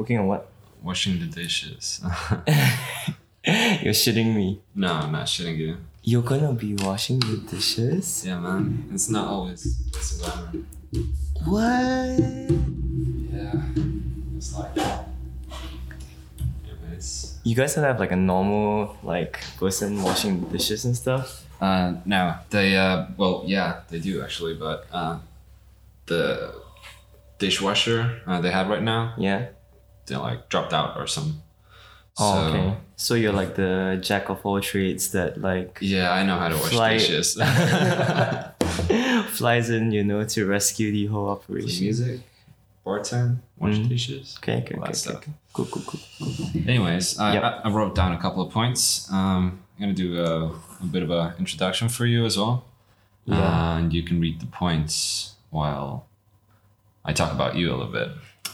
Working on what? Washing the dishes. You're shitting me. no, I'm not shitting you. You're gonna be washing the dishes? Yeah, man. It's not always it's a glamour. What? Yeah. It's like Anyways. You guys don't have like a normal like person washing the dishes and stuff? Uh no. They uh well yeah, they do actually, but uh the dishwasher uh, they have right now, Yeah. They like dropped out or something. Oh, So, okay. So you're like the jack of all trades that like Yeah, I know how to wash Fly- dishes. flies in, you know, to rescue the whole operation. Play music, bartend, wash Mhm. dishes. Okay, okay, all okay, that okay, okay. Cool, cool, cool. Anyways, I, Yep. I, I wrote down a couple of points. Um, I'm gonna do a, a bit of an introduction for you as well, Yeah. and you can read the points while I talk about you a little bit.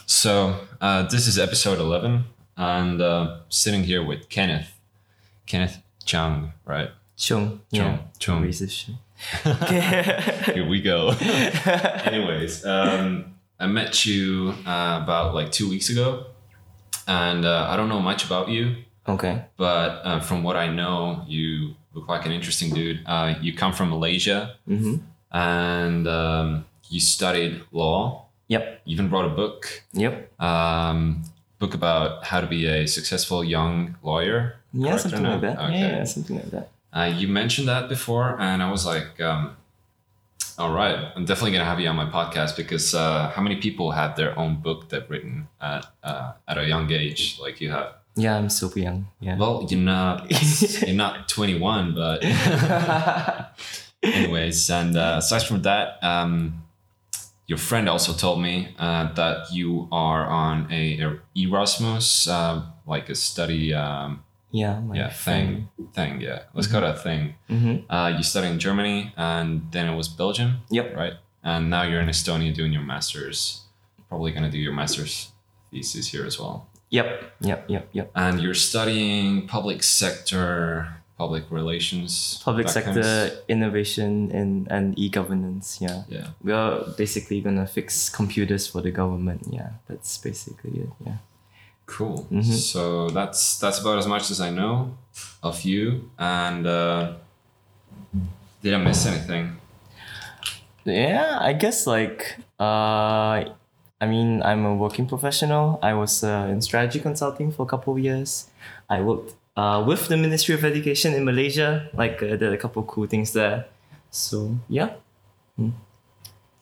So uh, this is episode eleven, and uh, sitting here with Kenneth, Kenneth Chung, right? Chung. Chung. Yeah. Chung. Here we go. Anyways, um, I met you uh, about like two weeks ago, and uh, I don't know much about you. okay. but uh, from what I know, you look like an interesting dude. Uh, you come from Malaysia Mm-hmm. and um, you studied law. Yep. You even wrote a book, Yep. um, book about how to be a successful young lawyer. Yeah, Correct something like that. Okay. Yeah, yeah, something like that. Uh, you mentioned that before, and I was like, um, all right, I'm definitely gonna have you on my podcast because uh, how many people have their own book they've written at uh, at a young age, like you have? Yeah, I'm super young. Yeah. Well, you're not you're not 21, but anyways, and uh, aside from that, um, your friend also told me uh, that you are on a, a Erasmus, uh, like a study, um, yeah, yeah, thing, thing, yeah. Let's call it a thing. Mm-hmm. Uh, you studied in Germany, and then it was Belgium, Yep. right? And now you're in Estonia doing your masters. Probably gonna do your master's thesis here as well. Yep. Yep. Yep. Yep. And you're studying public sector, public relations, Public that kind of sector innovation and, and e-governance. Yeah. yeah. We're basically gonna fix computers for the government. Yeah, that's basically it. Yeah. Cool. Mhm. So that's that's about as much as I know of you. And uh, did I miss anything? Yeah, I guess like uh, I mean I'm a working professional. I was uh, in strategy consulting for a couple of years. I worked uh, with the Ministry of Education in Malaysia. Like uh, did a couple of cool things there. So yeah,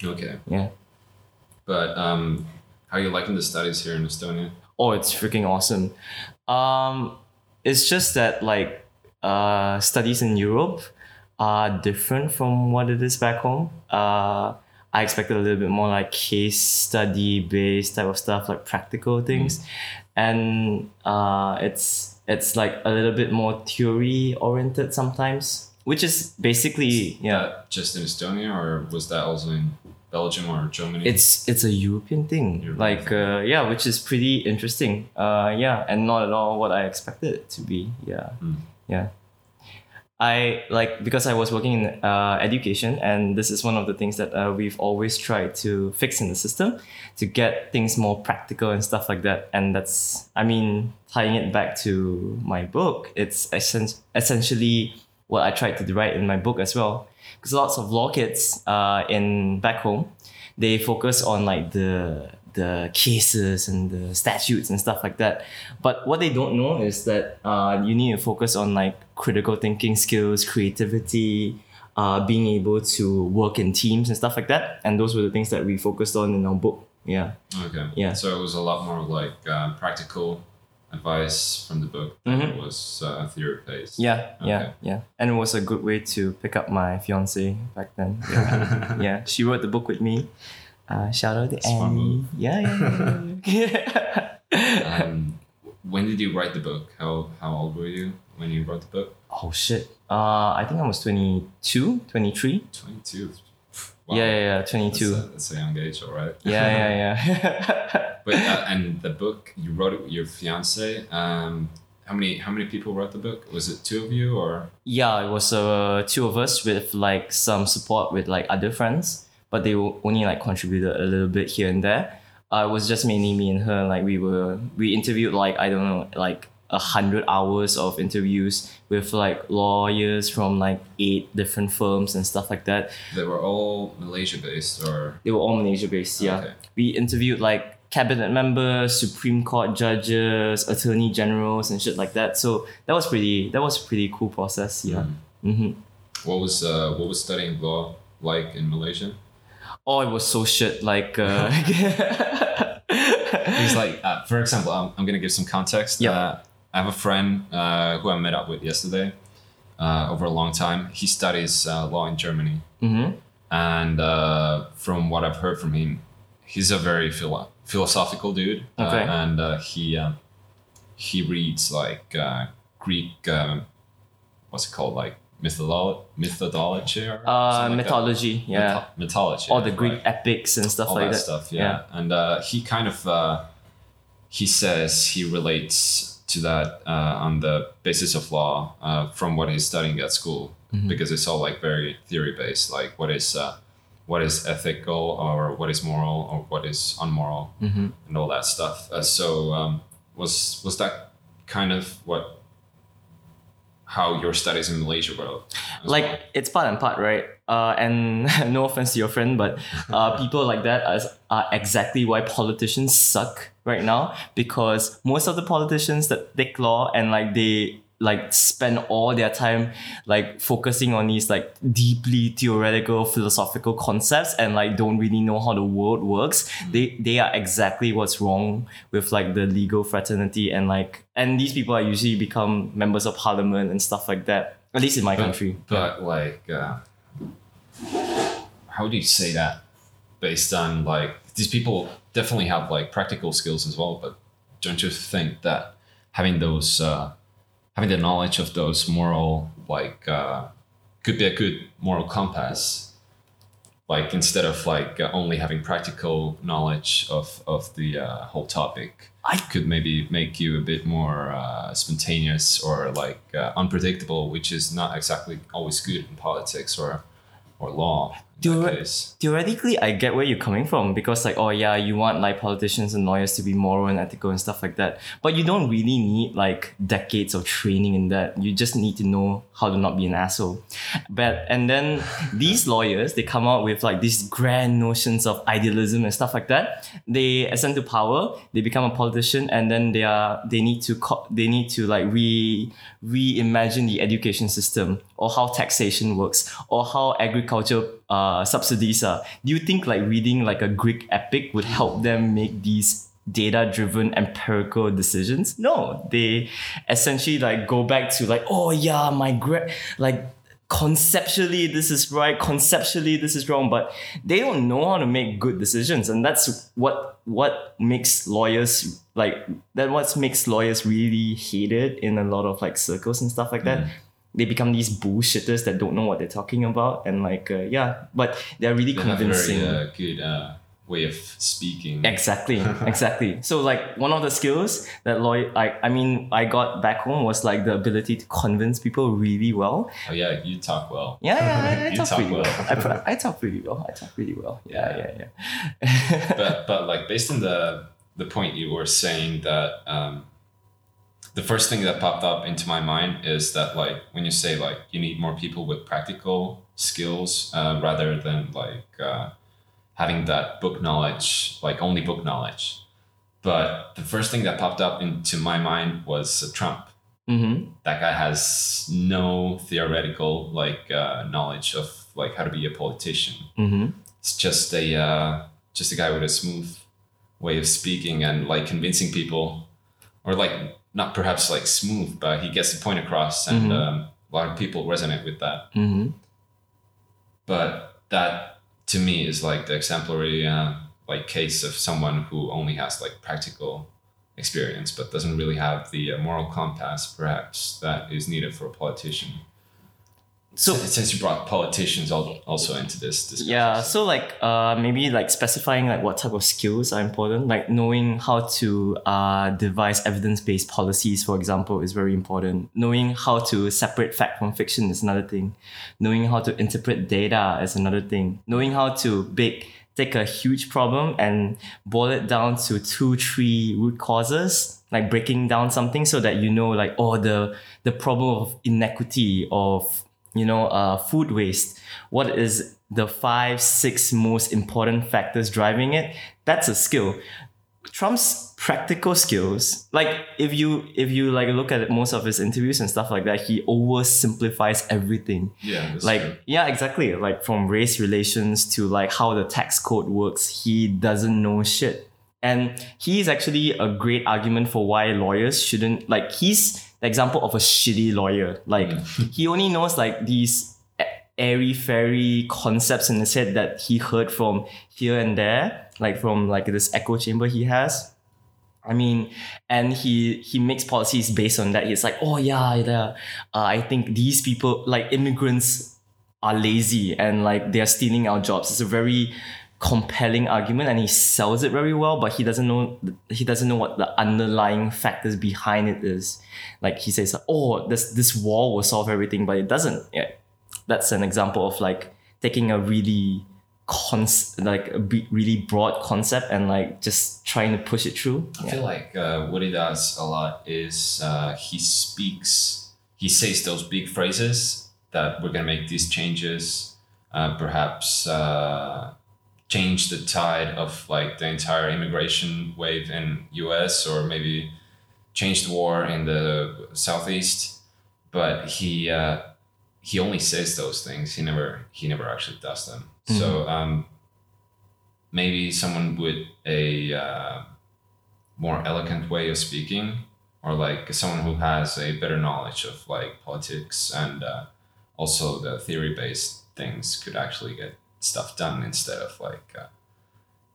Okay. yeah. But um, how are you liking the studies here in Estonia? Oh, it's freaking awesome. Um, it's just that like uh, studies in Europe are different from what it is back home. Uh, I expected a little bit more like case study based type of stuff, like practical things, and uh, it's it's like a little bit more theory oriented sometimes, which is basically yeah. Just in Estonia, or was that also in Belgium or Germany? It's it's a European thing, European like uh, yeah, which is pretty interesting. Uh, yeah, and not at all what I expected it to be. Yeah, Mm. yeah. I like because I was working in uh, education, and this is one of the things that uh, we've always tried to fix in the system to get things more practical and stuff like that. And that's, I mean, tying it back to my book, it's essen- essentially what I tried to write in my book as well. Because lots of law kids uh, in back home, they focus on like the the cases and the statutes and stuff like that. But what they don't know is that uh, you need to focus on like critical thinking skills, creativity, uh, being able to work in teams and stuff like that. And those were the things that we focused on in our book. Yeah. okay. Yeah. So it was a lot more like uh, practical advice from the book. than Mhm. It was uh, theory based. Yeah, yeah, yeah. And it was a good way to pick up my fiance back then. Yeah, yeah. She wrote the book with me. Uh, shout out to Smart Annie. Yeah, yeah, yeah. yeah. um, when did you write the book? How how old were you when you wrote the book? oh shit. Uh, I think I was 22, 23. Twenty two. Yeah, yeah, yeah, That's 22. a, that's a young age, all right. yeah, yeah, yeah. But uh, and the book you wrote it with your fiance. Um, how many how many people wrote the book? Was it two of you or? yeah, it was uh, two of us with like some support with like other friends, but they only like contributed a little bit here and there. uh, it was just mainly me and her. Like we were, we interviewed like I don't know, like a hundred hours of interviews with like lawyers from like eight different firms and stuff like that. They were all Malaysia based, or They were all Malaysia based. Yeah, Okay. we interviewed like cabinet members, Supreme Court judges, attorney generals, and shit like that. So that was pretty. That was a pretty cool process. Yeah. hmm what was uh, what was studying law like in Malaysia? Oh, it was so shit. Like. Uh, It's like, uh, for example, I'm, I'm gonna give some context. Yeah. Uh, I have a friend uh, who I met up with yesterday uh, over a long time. He studies uh, law in Germany, hmm and uh, from what I've heard from him, he's a very philo- philosophical dude. Uh, Okay. and uh, he um, he reads like uh, Greek, um, what's it called, like mytholo- methodology or Uh, like that. mythology. Yeah. Mytho- mythology. All the. Greek epics and stuff all like that, that. stuff yeah, and uh, he kind of uh, he says he relates to that uh, on the basis of law uh, from what he's studying at school Mm-hmm. because it's all like very theory based like what is uh, what is ethical or what is moral or what is unmoral Mhm. and all that stuff uh, so um, was was that kind of what how your studies in Malaysia were like well? it's part and part, right? Uh, and no offense to your friend, but uh, people like that are, are exactly why politicians suck right now because most of the politicians that take law and like they like spend all their time like focusing on these like deeply theoretical philosophical concepts and like don't really know how the world works they they are exactly what's wrong with like the legal fraternity and like and these people are usually become members of parliament and stuff like that at least in my but, country But like, uh, how do you say that? Based on like these people definitely have like practical skills as well, but don't you think that having those, uh, having the knowledge of those moral like uh, could be a good moral compass? Like instead of like uh, only having practical knowledge of of the uh, whole topic, I could maybe make you a bit more uh, spontaneous or like uh, unpredictable, which is not exactly always good in politics or or law. In Do that it- case. theoretically I get where you're coming from because like oh yeah you want like politicians and lawyers to be moral and ethical and stuff like that. But you don't really need like decades of training in that. You just need to know how to not be an asshole. But and then these lawyers they come out with like these grand notions of idealism and stuff like that. They ascend to power they become a politician and then they are they need to co- they need to like re reimagine the education system or how taxation works or how agriculture uh, subsidies are. Do you think like reading like a Greek epic would help them make these data driven empirical decisions? No, they essentially like go back to like, oh yeah, my gra- like conceptually this is right conceptually this is wrong but they don't know how to make good decisions and that's what what makes lawyers like that what makes lawyers really hated in a lot of like circles and stuff like that they become these bullshitters that don't know what they're talking about and like uh, yeah but they're really They have a convincing very uh, good uh, way of speaking. Exactly, exactly. So like one of the skills that lawyer, I, I mean, I got back home was like the ability to convince people really well. Oh yeah, you talk well. Yeah, yeah, I, talk talk pretty well. well. I, I talk pretty well. I talk pretty well. Yeah, Yeah. yeah, yeah. but but like based on the the point you were saying that um, the first thing that popped up into my mind is that like when you say like you need more people with practical skills uh, rather than like uh, having that book knowledge like only book knowledge but the first thing that popped up into my mind was uh, trump mm-hmm. that guy has no theoretical like uh, knowledge of like how to be a politician Mm-hmm. it's just a uh, just a guy with a smooth way of speaking and like convincing people or like not perhaps like smooth but he gets the point across and Mhm. um, a lot of people resonate with that Mm-hmm. but that to me is like the exemplary uh, like case of someone who only has like practical experience but doesn't really have the uh, moral compass perhaps that is needed for a politician So since you brought politicians also into this discussion yeah, so like uh maybe like specifying like what type of skills are important, like knowing how to uh devise evidence-based policies, for example, is very important. Knowing how to separate fact from fiction is another thing. Knowing how to interpret data is another thing. Knowing how to bake take a huge problem and boil it down to two, three root causes, like breaking down something so that you know, like, oh, the the problem of inequity of you know, uh, food waste. What is the five, six most important factors driving it? That's a skill. Trump's practical skills, like if you if you like look at most of his interviews and stuff like that, he oversimplifies everything. Yeah, like true. yeah, exactly. Like from race relations to like how the tax code works, he doesn't know shit. And he's actually a great argument for why lawyers shouldn't like he's example of a shitty lawyer. Like he only knows like these airy fairy concepts in his head that he heard from here and there, like from like this echo chamber he has. I mean, and he he makes policies based on that. He's like, oh yeah, yeah. Uh, I think these people, like immigrants, are lazy and like they're stealing our jobs. It's a very compelling argument, and he sells it very well. But he doesn't know he doesn't know what the underlying factors behind it is. Like he says, oh, this this wall will solve everything, but it doesn't. Yeah, that's an example of like taking a really cons like a be- really broad concept and like just trying to push it through. I feel like uh, what he does a lot is uh, he speaks, he says those big phrases that we're gonna make these changes, uh, perhaps change the tide of like the entire immigration wave in U.S. or maybe change the war in the southeast. But he uh, he only says those things. He never he never actually does them. So um, maybe someone with a uh, more elegant way of speaking or like someone who has a better knowledge of like politics and uh, also the theory based things could actually get stuff done instead of like uh,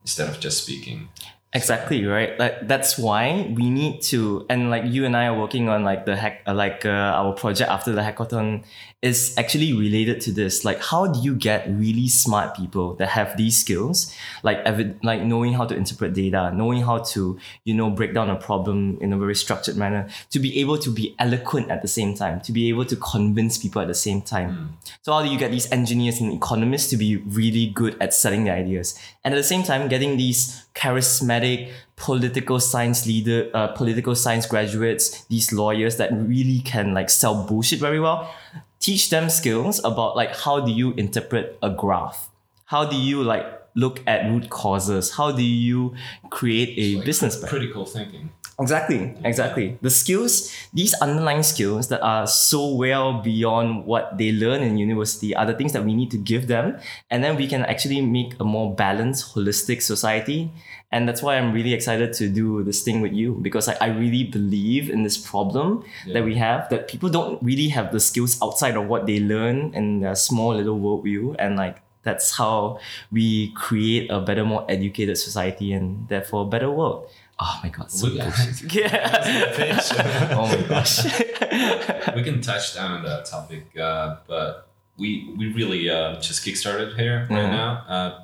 instead of just speaking Exactly right. Like that's why we need to, and like you and I are working on like the hack, uh, like uh, our project after the hackathon is actually related to this. Like, how do you get really smart people that have these skills, like evi- like knowing how to interpret data, knowing how to you know break down a problem in a very structured manner, to be able to be eloquent at the same time, to be able to convince people at the same time. So how do you get these engineers and economists to be really good at selling their ideas, and at the same time getting these charismatic political science leader, uh, political science graduates, these lawyers that really can like sell bullshit very well. Teach them skills about like how do you interpret a graph? How do you like look at root causes? How do you create a Like, business plan? critical thinking Exactly, exactly. The skills, these underlying skills that are so well beyond what they learn in university are the things that we need to give them. And then we can actually make a more balanced, holistic society. And that's why I'm really excited to do this thing with you because I, I really believe in this problem that we have that people don't really have the skills outside of what they learn in their small little worldview. And like, that's how we create a better, more educated society and therefore a better world. Oh my god, so We- bullshit. Yeah. oh my gosh. we can touch down on that topic, uh, but we we really uh, just kickstarted here right Mhm. now. Uh,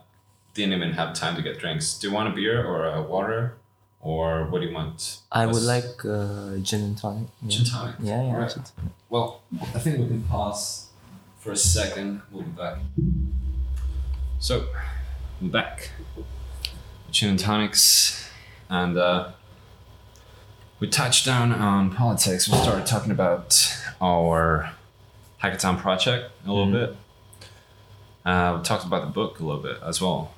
didn't even have time to get drinks. Do you want a beer or a water, or what do you want? I would Let's- like uh, gin and tonic. Yeah. gin tonic. Yeah, yeah. Alright. gin tonic. Well, I think we can pause for a second. We'll be back. So, I'm back. Gin and tonics, and uh, we touched down on politics. We started talking about our hackathon project a little bit. Uh, we talked about the book a little bit as well.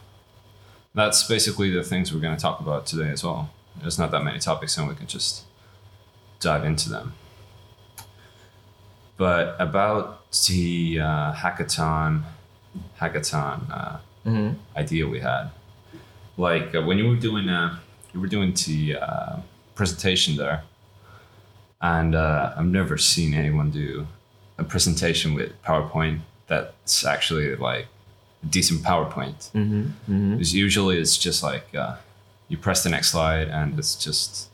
That's basically the things we're going to talk about today as well. There's not that many topics, and we can just dive into them but about the uh, hackathon hackathon uh, Mhm. idea we had like uh, when you were doing uh, you were doing the uh, presentation there. And uh, i've never seen anyone do a presentation with powerpoint that's actually like a decent powerpoint. Mhm. Mhm. because usually it's just like uh, you press the next slide and it's just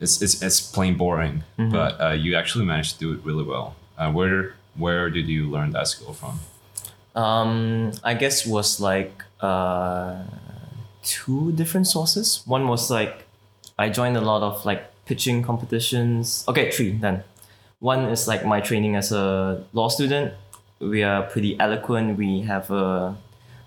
it's it's, it's plain boring. But uh, you actually managed to do it really well. Uh, where where did you learn that skill from? Um, I guess was like uh, two different sources. One was like I joined a lot of like pitching competitions. Okay, three then. One is like my training as a law student. We are pretty eloquent. We have a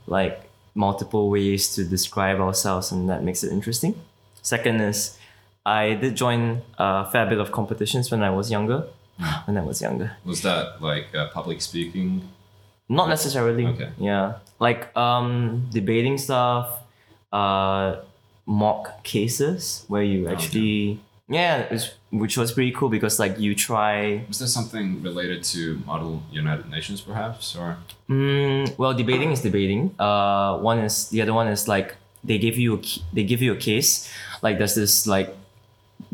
like multiple ways to describe ourselves, and that makes it interesting. Second is, I did join a fair bit of competitions when I was younger. When I was younger, Was that like uh, public speaking? not necessarily. Okay. Yeah, like um, debating stuff, uh, mock cases where you actually yeah, which was pretty cool because like you try Was there something related to Model United Nations, perhaps, or Mm, well, debating is debating. Uh, one is the other one is like they give you a, they give you a case. Like there's this like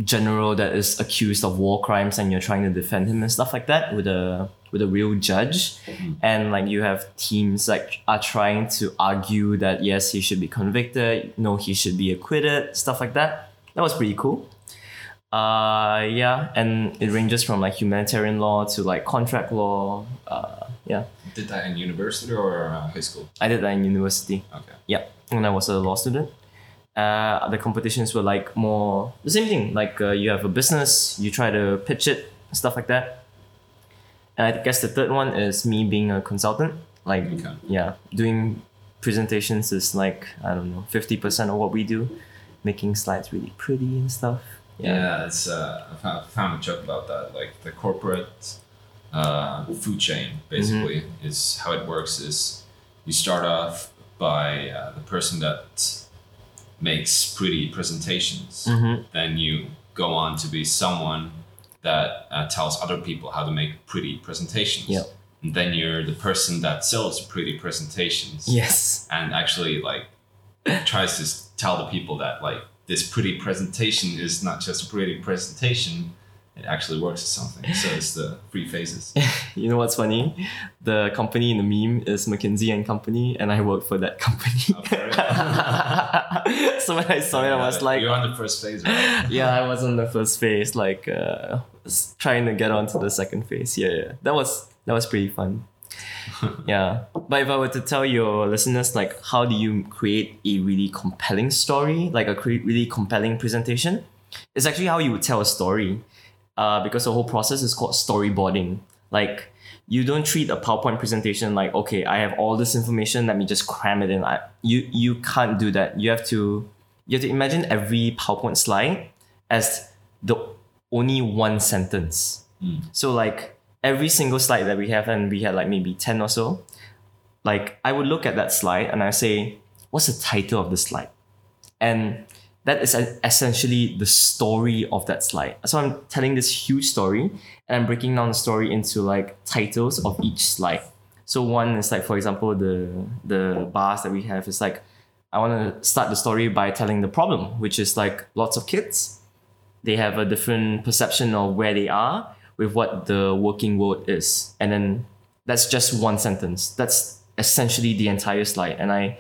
general that is accused of war crimes and you're trying to defend him and stuff like that with a with a real judge, and like you have teams like are trying to argue that yes he should be convicted, no he should be acquitted, stuff like that. That was pretty cool. Uh, yeah, and it ranges from like humanitarian law to like contract law. Uh, yeah. did that in university or uh, high school? I did that in university. Okay. Yep, when I was a law student. Uh, the competitions were like more the same thing. Like uh, you have a business, you try to pitch it, stuff like that. And I guess the third one is me being a consultant. Like Okay. yeah, doing presentations is like I don't know fifty percent of what we do, making slides really pretty and stuff. Yeah, it's uh, I found, found a joke about that. Like the corporate uh, food chain, basically, is how it works. Is you start off by uh, the person that makes pretty presentations. Mhm. Then you go on to be someone that uh, tells other people how to make pretty presentations. Yep. And then you're the person that sells pretty presentations Yes. and actually like tries to tell the people that like this pretty presentation is not just a pretty presentation it actually works as something so it's the three phases You know what's funny? The company in the meme is McKinsey and Company, and I work for that company. Oh, so when I saw it, I was like, you're on the first phase right yeah, I was on the first phase, like uh, trying to get onto the second phase. Yeah, yeah, that was that was pretty fun. yeah, but if I were to tell your listeners, like, how do you create a really compelling story, like a cre- really compelling presentation? It's actually how you would tell a story, uh, because the whole process is called storyboarding. Like, you don't treat a PowerPoint presentation like, okay, I have all this information, let me just cram it in. I, you you can't do that. You have to you have to imagine every PowerPoint slide as the only one sentence. Hmm. So like every single slide that we have, and we had like maybe 10 or so, like I would look at that slide and I say, what's the title of the slide? And that is essentially the story of that slide. So I'm telling this huge story and I'm breaking down the story into like titles of each slide. So one is like, for example, the the bars that we have is like, I want to start the story by telling the problem, which is like lots of kids. They have a different perception of where they are with what the working world is. And then that's just one sentence. That's essentially the entire slide. And I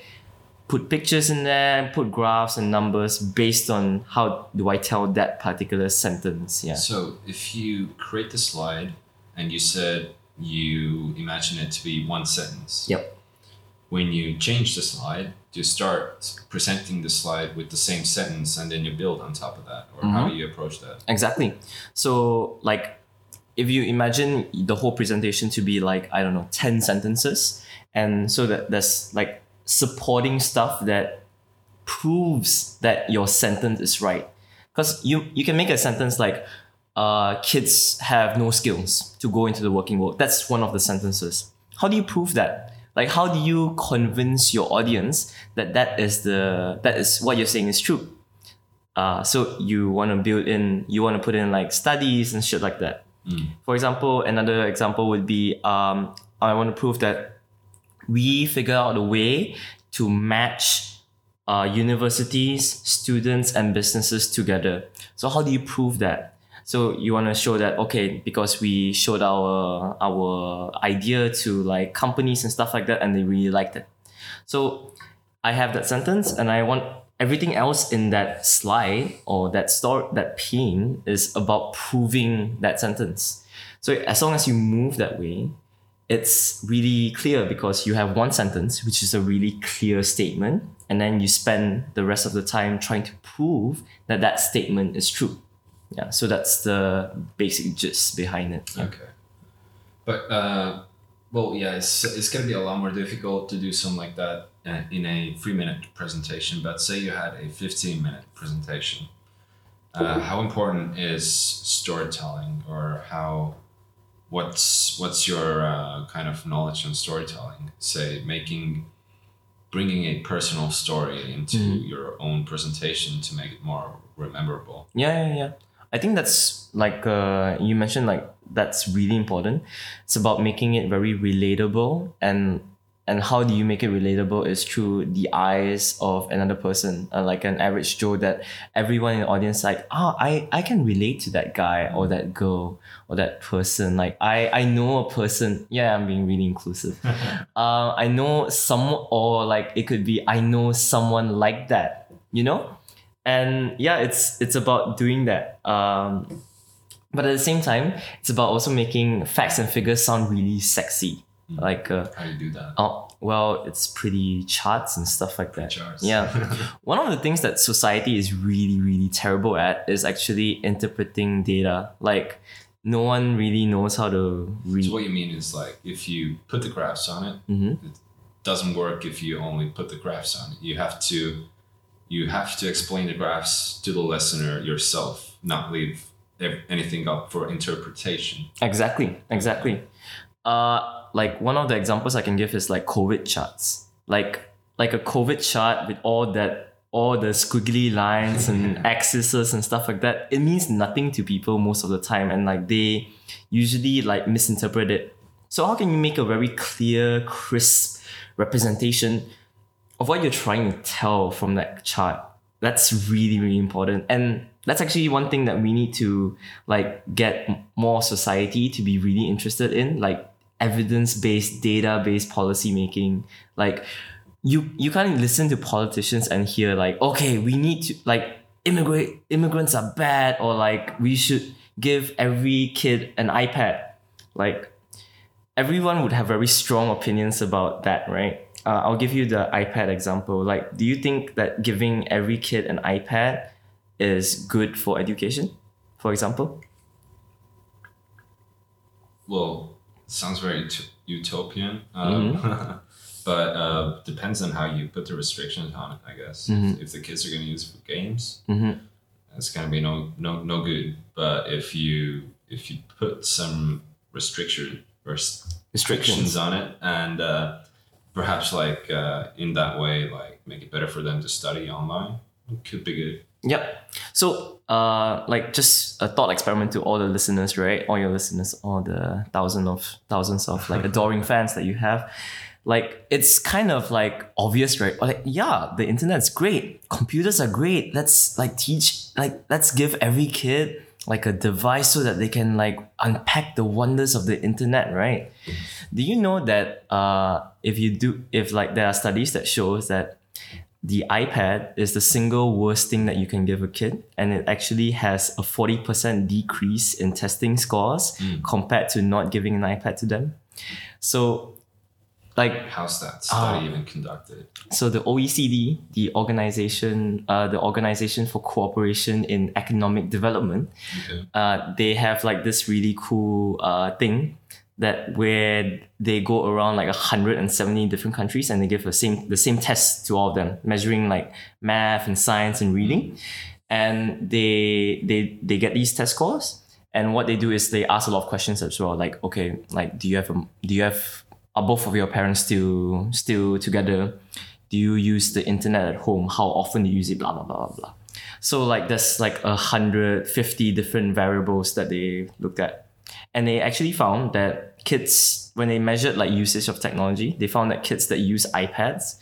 put pictures in there, put graphs and numbers based on how do I tell that particular sentence. Yeah. so if you create the slide and you said you imagine it to be one sentence Yep. when you change the slide you start presenting the slide with the same sentence and then you build on top of that or how do you approach that Exactly. So like if you imagine the whole presentation to be like, I don't know, 10 sentences, and so that there's like supporting stuff that proves that your sentence is right. Because you you can make a sentence like uh, kids have no skills to go into the working world. That's one of the sentences. How do you prove that? Like how do you convince your audience that that is the that is what you're saying is true? Uh, so you want to build in, you want to put in like studies and shit like that. For example, another example would be um, I want to prove that we figure out a way to match uh, universities, students, and businesses together. So how do you prove that? So you want to show that okay, because we showed our our idea to like companies and stuff like that, and they really liked it. So I have that sentence, and I want everything else in that slide or that story, that pane is about proving that sentence. So as long as you move that way, it's really clear because you have one sentence, which is a really clear statement, and then you spend the rest of the time trying to prove that that statement is true. Yeah, so that's the basic gist behind it. Yeah. Okay. But uh, well, yeah, it's it's gonna be a lot more difficult to do something like that uh, in a three minute presentation, but say you had a 15 minute presentation. Uh, how important is storytelling or how what's what's your uh, kind of knowledge on storytelling say making bringing a personal story into Mhm. your own presentation to make it more rememberable Yeah, yeah, yeah. I think that's like uh, you mentioned, like that's really important. It's about making it very relatable, and and how do you make it relatable is through the eyes of another person, uh, like an average Joe that everyone in the audience like, ah, I I can relate to that guy or that girl or that person. Like I I know a person. Yeah, I'm being really inclusive. uh, I know some or like it could be I know someone like that. You know and yeah it's it's about doing that. Um but at the same time it's about also making facts and figures sound really sexy. Like uh, how do you do that? oh well it's pretty charts and stuff like that. Charts. Yeah. One of the things that society is really really terrible at is actually interpreting data. Like no one really knows how to read so what you mean is like if you put the graphs on it Mhm. it doesn't work if you only put the graphs on it. You have to you have to explain the graphs to the listener yourself not leave anything up for interpretation Exactly, exactly. Uh, like one of the examples I can give is like COVID charts. Like like a COVID chart with all that all the squiggly lines and axes and stuff like that. It means nothing to people most of the time, and like they usually like misinterpret it. So how can you make a very clear, crisp representation of what you're trying to tell from that chart? That's really really important, and that's actually one thing that we need to like get more society to be really interested in like evidence-based data-based policy making. Like you you can't listen to politicians and hear like okay we need to like immigrate immigrants are bad or like we should give every kid an ipad. Like everyone would have very strong opinions about that right uh, i'll give you the ipad example. Like do you think that giving every kid an ipad is good for education for example? Well sounds very ut- utopian um, but uh, depends on how you put the restrictions on it i guess. Mhm. if the kids are going to use it for games Mhm. it's going to be no no no good. But if you if you put some restriction rest- restrictions. restrictions on it and uh, perhaps like uh, in that way like make it better for them to study online it could be good Yep. So, uh, like just a thought experiment to all the listeners, right? All your listeners, all the thousands of thousands of like adoring fans that you have. Like it's kind of like obvious, right? Like yeah, the internet's great. Computers are great. Let's like teach, like let's give every kid like a device so that they can like unpack the wonders of the internet, right? Do you know that uh, if you do, if like there are studies that shows that the iPad is the single worst thing that you can give a kid, and it actually has a 40% decrease in testing scores compared to not giving an iPad to them. So, like, how's that study Ah. even conducted so the OECD, the organization, uh, the Organization for Cooperation in Economic Development, okay. uh, they have like this really cool uh, thing that where they go around like 170 different countries and they give the same the same test to all of them measuring like math and science and reading and they they they get these test scores and what they do is they ask a lot of questions as well like okay like do you have a do you have are both of your parents still still together? Do you use the internet at home? How often do you use it? Blah blah blah blah blah. So like there's like a hundred fifty different variables that they looked at. And they actually found that kids when they measured like usage of technology they found that kids that use ipads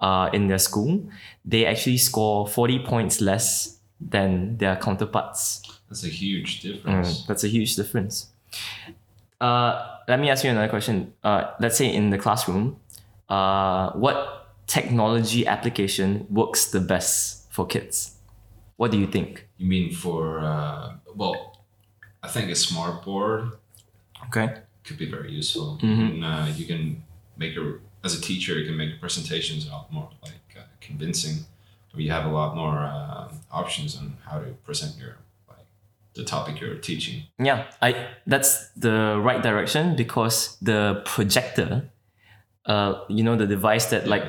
uh, in their school they actually score 40 points less than their counterparts. That's a huge difference. Mm, that's a huge difference uh, let me ask you another question. Uh, let's say in the classroom uh, what technology application works the best for kids? What do you think? You mean for uh, well i think a smart board okay. could be very useful. Mhm. and, uh, you can make a as a teacher you can make presentations a lot more like uh, convincing or you have a lot more uh, options on how to present your the topic you're teaching. Yeah, I that's the right direction because the projector, uh, you know, the device that like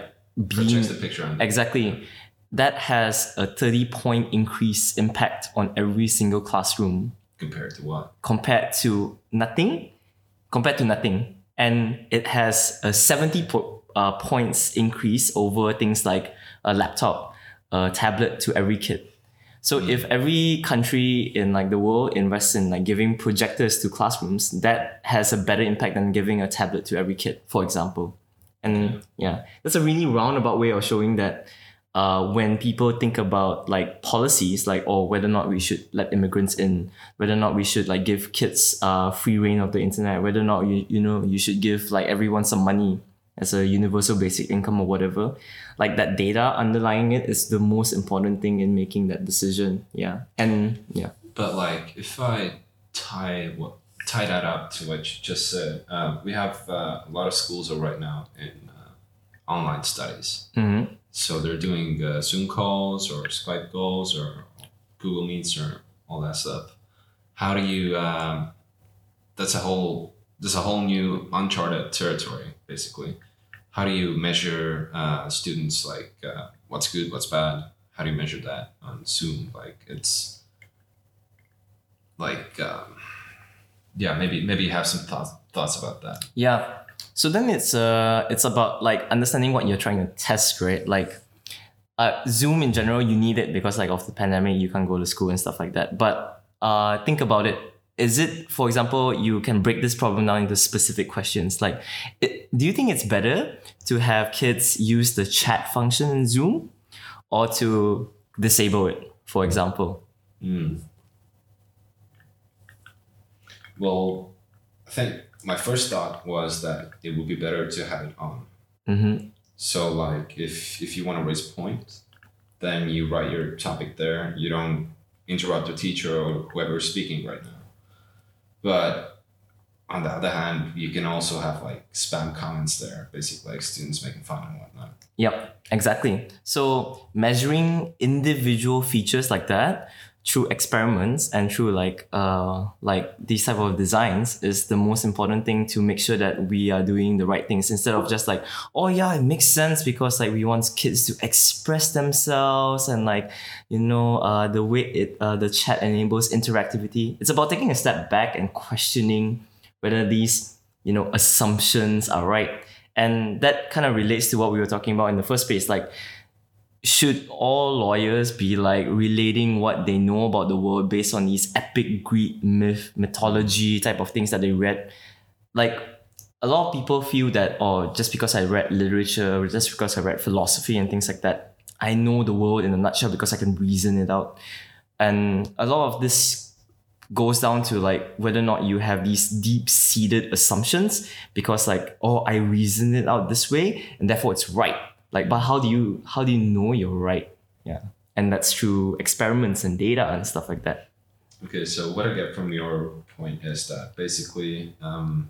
Projects the picture on exactly. That has a 30 point increase impact on every single classroom. Compared to what? compared to nothing compared to nothing. And it has a 70 po- uh, points increase over things like a laptop a tablet to every kid so if every country in like the world invests in like giving projectors to classrooms that has a better impact than giving a tablet to every kid for example. And yeah that's a really roundabout way of showing that uh, when people think about like policies like or whether or not we should let immigrants in whether or not we should like give kids uh, free reign of the internet whether or not you, you know you should give like everyone some money as a universal basic income or whatever like that data underlying it is the most important thing in making that decision yeah and yeah But like, if I tie what tie that up to what you just said, um, we have uh, a lot of schools are right now in uh, online studies. hmm So they're doing uh, Zoom calls or Skype calls or Google Meets or all that stuff. How do you? Um, that's a whole. There's a whole new uncharted territory, basically. How do you measure uh, students? Like, uh, what's good, what's bad? How do you measure that on Zoom? Like, it's like, um, yeah, maybe maybe you have some thoughts thoughts about that. Yeah. So then it's uh it's about like understanding what you're trying to test, right? Like uh, Zoom in general, you need it because like of the pandemic, you can't go to school and stuff like that. But uh think about it. Is it, for example, you can break this problem down into specific questions? Like, it, do you think it's better to have kids use the chat function in Zoom, or to disable it, for example? Mm. Well, I think my first thought was that it would be better to have it on. Mm-hmm. So, like, if if you want to raise a point, then you write your topic there. You don't interrupt the teacher or whoever is speaking right now. But on the other hand, you can also have like spam comments there, basically like students making fun and whatnot. Yep, exactly. So measuring individual features like that through experiments and through like uh like these type of designs is the most important thing to make sure that we are doing the right things instead of just like oh yeah it makes sense because like we want kids to express themselves and like you know uh the way it uh, the chat enables interactivity. It's about taking a step back and questioning whether these you know assumptions are right. And that kind of relates to what we were talking about in the first place. Like should all lawyers be like relating what they know about the world based on these epic greek myth mythology type of things that they read? Like a lot of people feel that oh just because i read literature just because i read philosophy and things like that i know the world in a nutshell because i can reason it out. And a lot of this goes down to like whether or not you have these deep seated assumptions because like oh i reason it out this way and therefore it's right like but how do you how do you know you're right yeah and that's through experiments and data and stuff like that Okay, so what I get from your point is that basically um,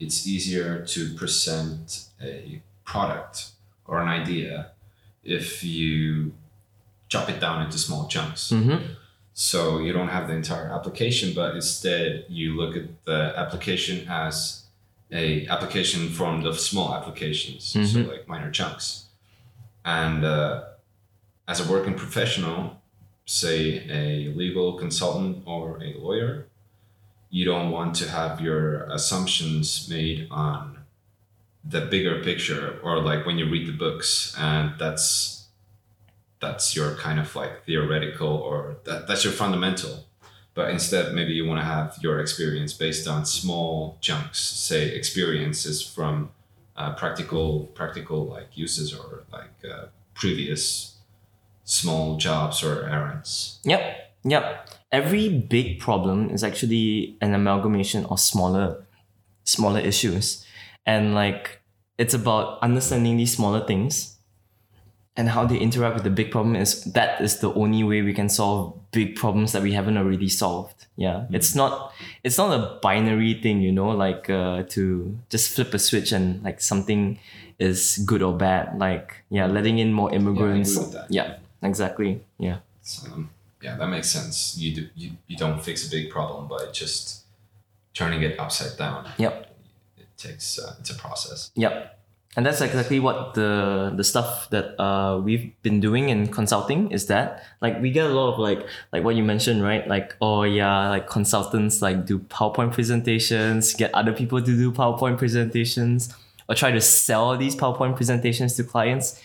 it's easier to present a product or an idea if you chop it down into small chunks. mm-hmm. So you don't have the entire application, but instead you look at the application as a application formed of small applications, so Mhm. like minor chunks. And uh, as a working professional, say a legal consultant or a lawyer, you don't want to have your assumptions made on the bigger picture or like when you read the books and that's that's your kind of like theoretical or that, that's your fundamental. But instead maybe you want to have your experience based on small chunks say experiences from uh, practical practical like uses or like uh, previous small jobs or errands Yep, yep. Every big problem is actually an amalgamation of smaller, smaller issues, and like it's about understanding these smaller things, and how they interact with the big problem. Is that is the only way we can solve big problems that we haven't already solved. Yeah, it's not, it's not a binary thing, you know, like uh, to just flip a switch and like something is good or bad. Like yeah, letting in more immigrants. that. yeah exactly. Yeah. Um, yeah, that makes sense. You do you, you don't fix a big problem by just turning it upside down. Yep. It takes uh, it's a process. Yep. And that's exactly what the the stuff that uh we've been doing in consulting is that like we get a lot of like like what you mentioned right? Like oh yeah like consultants like do powerpoint presentations get other people to do powerpoint presentations or try to sell these powerpoint presentations to clients.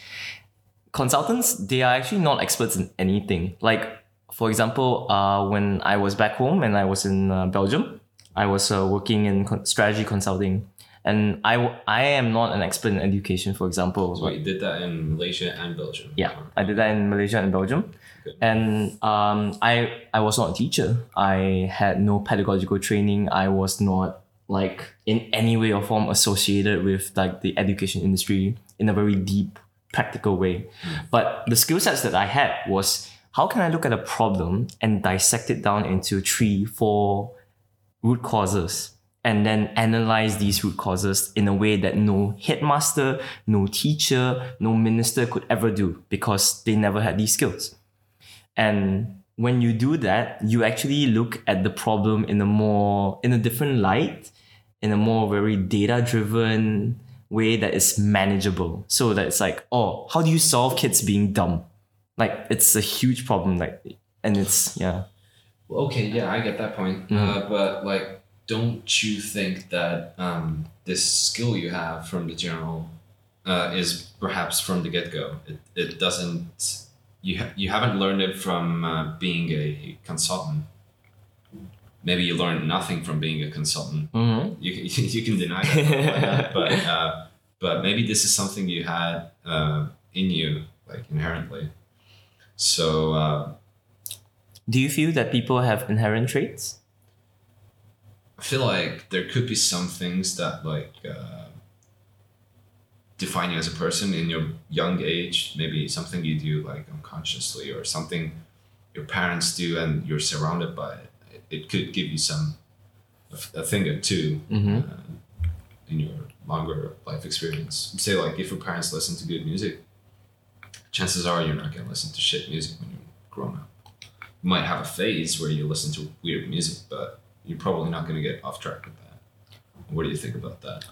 Consultants they are actually not experts in anything. Like for example uh when i was back home and i was in uh, belgium i was uh, working in strategy consulting and I, I am not an expert in education for example. So you did that in Malaysia and Belgium. yeah i did that in malaysia and belgium. Okay. and um, I, I was not a teacher. I had no pedagogical training. I was not like in any way or form associated with like the education industry in a very deep practical way. But the skill sets that i had was how can i look at a problem and dissect it down into three four root causes and then analyze these root causes in a way that no headmaster, no teacher, no minister could ever do because they never had these skills. And when you do that, you actually look at the problem in a more in a different light, in a more very data driven way that is manageable. So that it's like, oh, how do you solve kids being dumb? Like it's a huge problem, like and it's yeah. Okay, yeah, I get that point. Mm-hmm. Uh, but like, don't you think that um, this skill you have from the general uh, is perhaps from the get go? It, it doesn't. You ha- you haven't learned it from uh, being a consultant. Maybe you learned nothing from being a consultant. Mm-hmm. You can, you can deny that, but uh, but maybe this is something you had uh, in you, like inherently. So. Uh, Do you feel that people have inherent traits? I feel like there could be some things that like uh, define you as a person in your young age. Maybe something you do like unconsciously, or something your parents do, and you're surrounded by it. It, it could give you some a, a thing or 2 Mm-hmm. uh, in your longer life experience. Say like if your parents listen to good music, chances are you're not gonna listen to shit music when you're grown up. You might have a phase where you listen to weird music, but you're probably not gonna get off track with that. What do you think about that?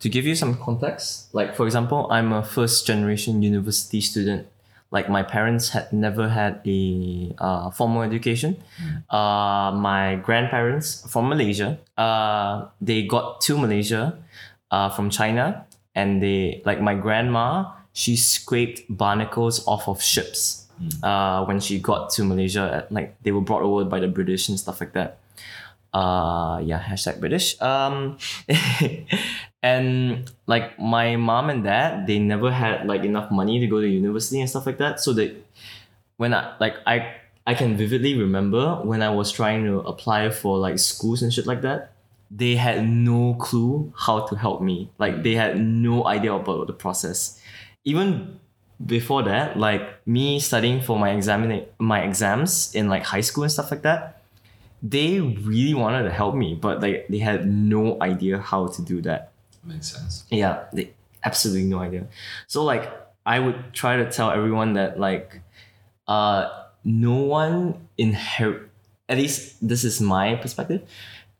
To give you some context, like for example, I'm a first generation university student. Like my parents had never had a uh, formal education. Uh, my grandparents from Malaysia, uh, they got to Malaysia uh, from China, and they like my grandma. She scraped barnacles off of ships uh, when she got to Malaysia. Like they were brought over by the British and stuff like that. Uh, yeah, hashtag British. Um, and like my mom and dad, they never had like enough money to go to university and stuff like that. So they, when I like I I can vividly remember when I was trying to apply for like schools and shit like that. They had no clue how to help me. Like they had no idea about the process. Even before that, like me studying for my examina- my exams in like high school and stuff like that, they really wanted to help me, but like they had no idea how to do that. Makes sense. Yeah, they absolutely no idea. So like I would try to tell everyone that like uh no one inherit at least this is my perspective.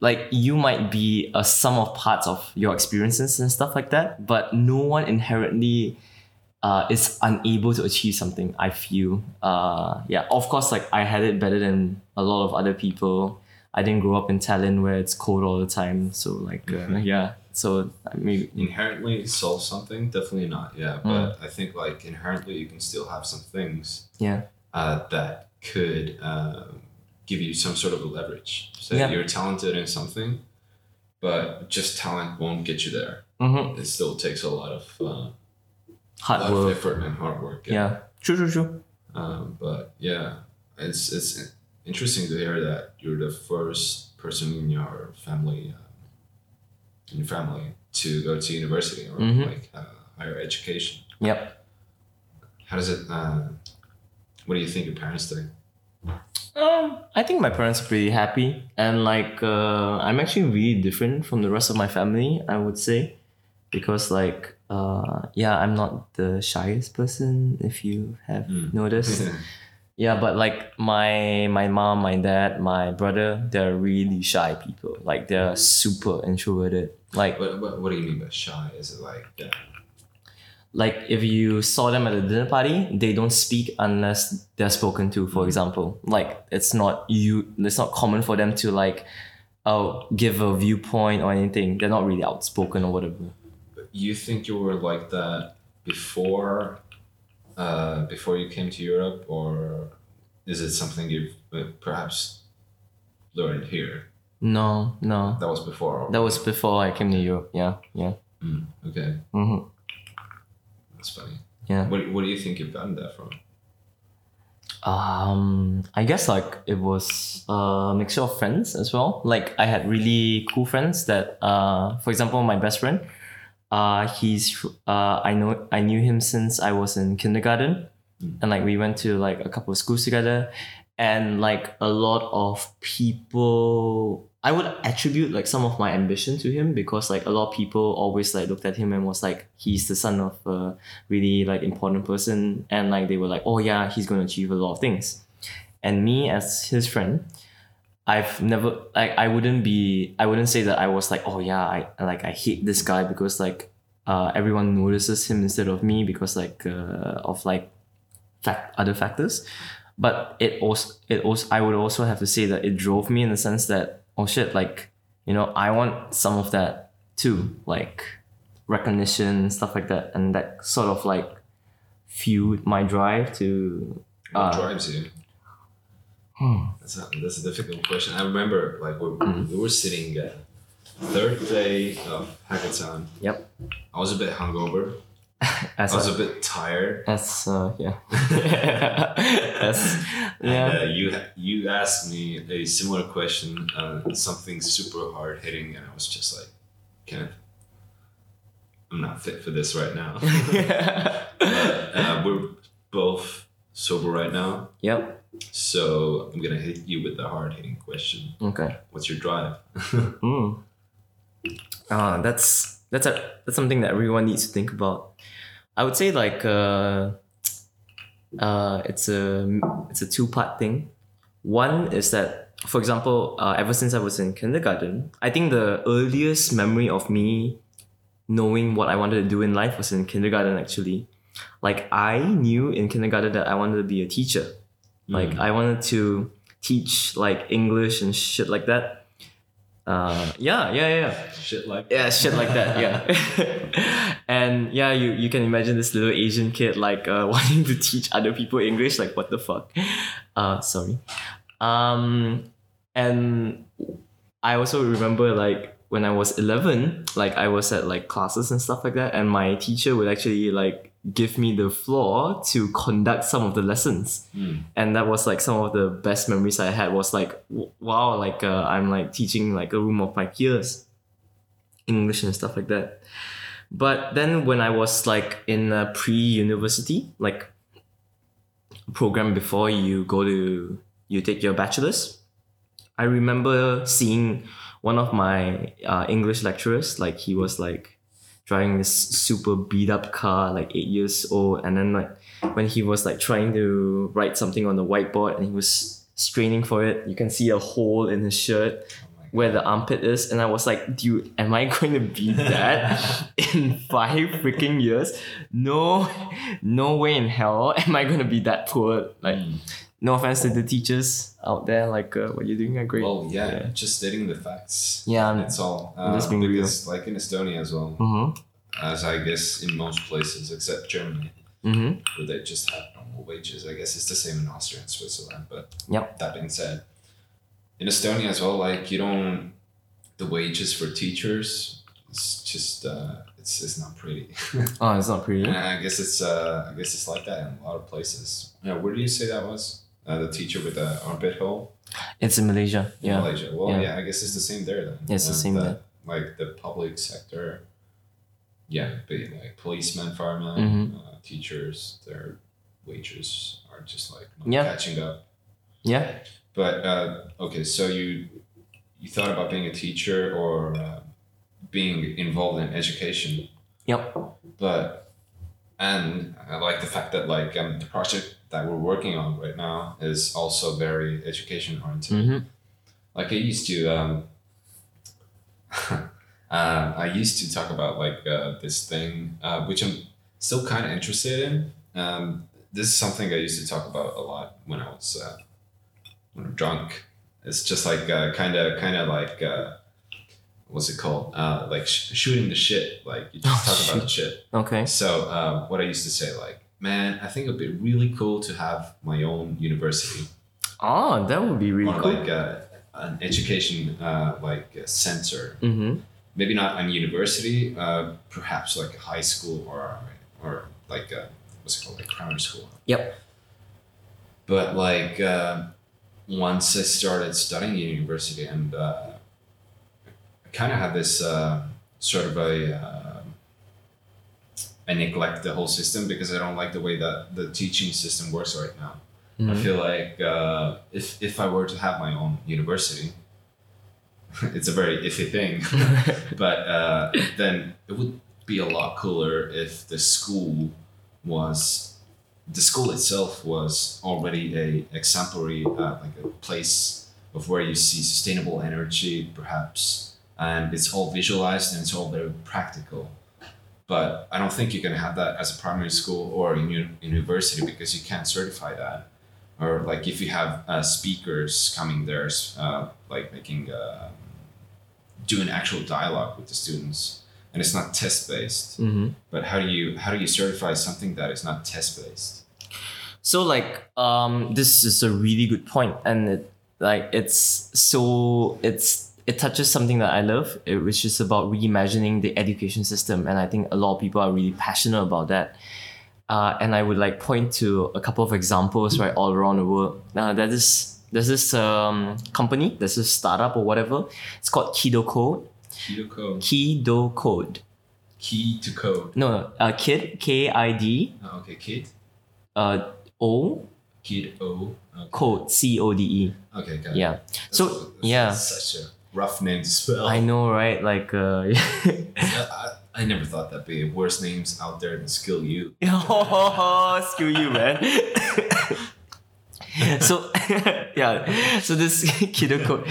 Like you might be a sum of parts of your experiences and stuff like that, but no one inherently uh, is unable to achieve something. I feel. Uh, yeah, of course, like I had it better than a lot of other people. I didn't grow up in Thailand where it's cold all the time, so like uh, yeah. So I mean, Inherently solve something? Definitely not. Yeah, Mm. but I think like inherently you can still have some things yeah, uh, that could um, give you some sort of a leverage. So Yeah. you're talented in something, but just talent won't get you there. mm-hmm. It still takes a lot of, uh, hard work. effort and hard work. Yeah, true, true, true. Um, but yeah, it's it's interesting to hear that you're the first person in your family, um, in your family, to go to university or Mhm. like uh, higher education. Yep. How does it? Uh, what do you think your parents think? Um, I think my parents are pretty happy, and like uh, I'm actually really different from the rest of my family. I would say, because like uh, yeah, I'm not the shyest person. If you have Mm. noticed, Yeah, but like my my mom, my dad, my brother, they're really shy people. Like they're super introverted. Like What, what, what do you mean by shy? Is it like uh, like if you saw them at a dinner party, they don't speak unless they're spoken to. For example, like it's not you. It's not common for them to like, oh, give a viewpoint or anything. They're not really outspoken or whatever. You think you were like that before uh, before you came to Europe or is it something you've uh, perhaps learned here No, no, that was before that was before I came to Europe. Yeah, yeah. Mm, okay hmm that's funny Yeah. what, what do you think you've gotten that from Um, I guess like it was a mixture of friends as well. Like I had really cool friends that, uh, for example, my best friend, uh, he's uh, I know I knew him since I was in kindergarten, Mm. and like we went to like a couple of schools together, and like a lot of people. I would attribute like some of my ambition to him because like a lot of people always like looked at him and was like he's the son of a really like important person and like they were like oh yeah he's going to achieve a lot of things and me as his friend i've never like i wouldn't be i wouldn't say that i was like oh yeah i like i hate this guy because like uh, everyone notices him instead of me because like uh, of like fact other factors. But it also it also i would also have to say that it drove me in the sense that oh shit like you know i want some of that too like recognition stuff like that. And that sort of like fueled my drive to what Uh, drives you hmm, that's a, that's a difficult question. I remember like we, Mhm. we were sitting uh, third day of hackathon. Yep. I was a bit hungover. As I was a, a bit tired. As uh, yeah. As And, yeah. uh, you you asked me a similar question, uh, something super hard hitting, and I was just like, Kenneth, I'm not fit for this right now. but uh, we're both sober right now, yep so I'm gonna hit you with the hard hitting question. okay What's your drive? Mm. Ah, that's that's a that's something that everyone needs to think about. I would say like uh, uh, it's a it's a two part thing. One is that, for example, uh, ever since I was in kindergarten, I think the earliest memory of me knowing what I wanted to do in life was in kindergarten. Actually, like I knew in kindergarten that I wanted to be a teacher. Like Mm. I wanted to teach like English and shit like that. Uh, yeah, yeah, yeah. shit like Yeah, shit like that. Yeah, and yeah, you you can imagine this little Asian kid like uh, wanting to teach other people English. Like what the fuck? Uh, sorry. Um, and I also remember like when I was eleven, like I was at like classes and stuff like that, and my teacher would actually like give me the floor to conduct some of the lessons Mm. and that was like some of the best memories I had was like wow like uh, I'm like teaching like a room of my peers English and stuff like that but then when I was like in a pre-university like program before you go to you take your bachelor's I remember seeing one of my uh, English lecturers like he was like driving this super beat up car like eight years old. And then like when he was like trying to write something on the whiteboard and he was straining for it you can see a hole in his shirt Oh where the armpit is. And i was like dude am i going to be that in five freaking years? No no way in hell am i going to be that poor like Mm. No offense to the teachers out there like uh, what you're doing are great Well, yeah, Yeah. just stating the facts. Yeah, I'm- that's all. I'm just Uh, being real. like in Estonia as well, mm-hmm as I guess in most places except Germany, mm-hmm where they just have normal wages. I guess it's the same in Austria and Switzerland. But Yep. that being said, in Estonia as well, like you don't, the wages for teachers, it's just uh, it's it's not pretty. oh it's not pretty I guess it's uh, I guess it's like that in a lot of places. Yeah, where do you say that was? Uh, the teacher with the armpit hole it's in malaysia in yeah Malaysia. Well, Yeah. yeah. I guess it's the same there then. Yeah, it's the Um, same the- there. Like the public sector. Yeah, but like policemen, firemen, Mhm. uh, teachers, their wages are just like not Yeah. catching up. yeah But uh, okay, so you you thought about being a teacher or uh, being involved in education, yep but and I like the fact that like um, the project that we're working on right now is also very education oriented. Mm-hmm. Like I used to, um, uh, I used to talk about like uh, this thing, uh, which I'm still kind of interested in. Um, this is something I used to talk about a lot when I was uh, when I'm drunk. It's just like kind of kind of like uh, what's it called? Uh, like sh- shooting the shit. Like you just Oh, talk about the shit. Okay. So uh, what I used to say, like, man, I think it'd be really cool to have my own university Oh, that would be really or cool. like uh, an education uh, like center. mm-hmm. Maybe not a university, uh, perhaps like a high school or or like a, what's it called, like primary school. Yep. But like uh, once I started studying university, and uh, I kind of had this uh, sort of a uh, I neglect the whole system because I don't like the way that the teaching system works right now. I Mhm. feel like uh, if if I were to have my own university, it's a very iffy thing, but uh, then it would be a lot cooler if the school was the school itself was already a exemplary uh, like a place of where you see sustainable energy perhaps and it's all visualized and it's all very practical but i don't think you can have that as a primary school or uni- university because you can't certify that or like if you have uh, speakers coming there uh, like making uh, doing actual dialogue with the students and it's not test based Mm-hmm. but how do you how do you certify something that is not test based So like um this is a really good point and it like it's so it's it touches something that I love, which is about reimagining the education system. And I think a lot of people are really passionate about that. Uh, and I would like point to a couple of examples right all around the world. Uh, there is there's this um, company, there's this startup or whatever. It's called Kido Code. to code Kido Code. key to code No, no, uh, Kid K I D oh, okay kid uh, O kid o okay, Code C O D E. okay got it. Yeah. That's- So that's- yeah. such a rough name to spell I know, right? Like, uh, I, I never thought that'd be worse names out there than skill you oh, screw you, man. so, yeah. So this kiddo code,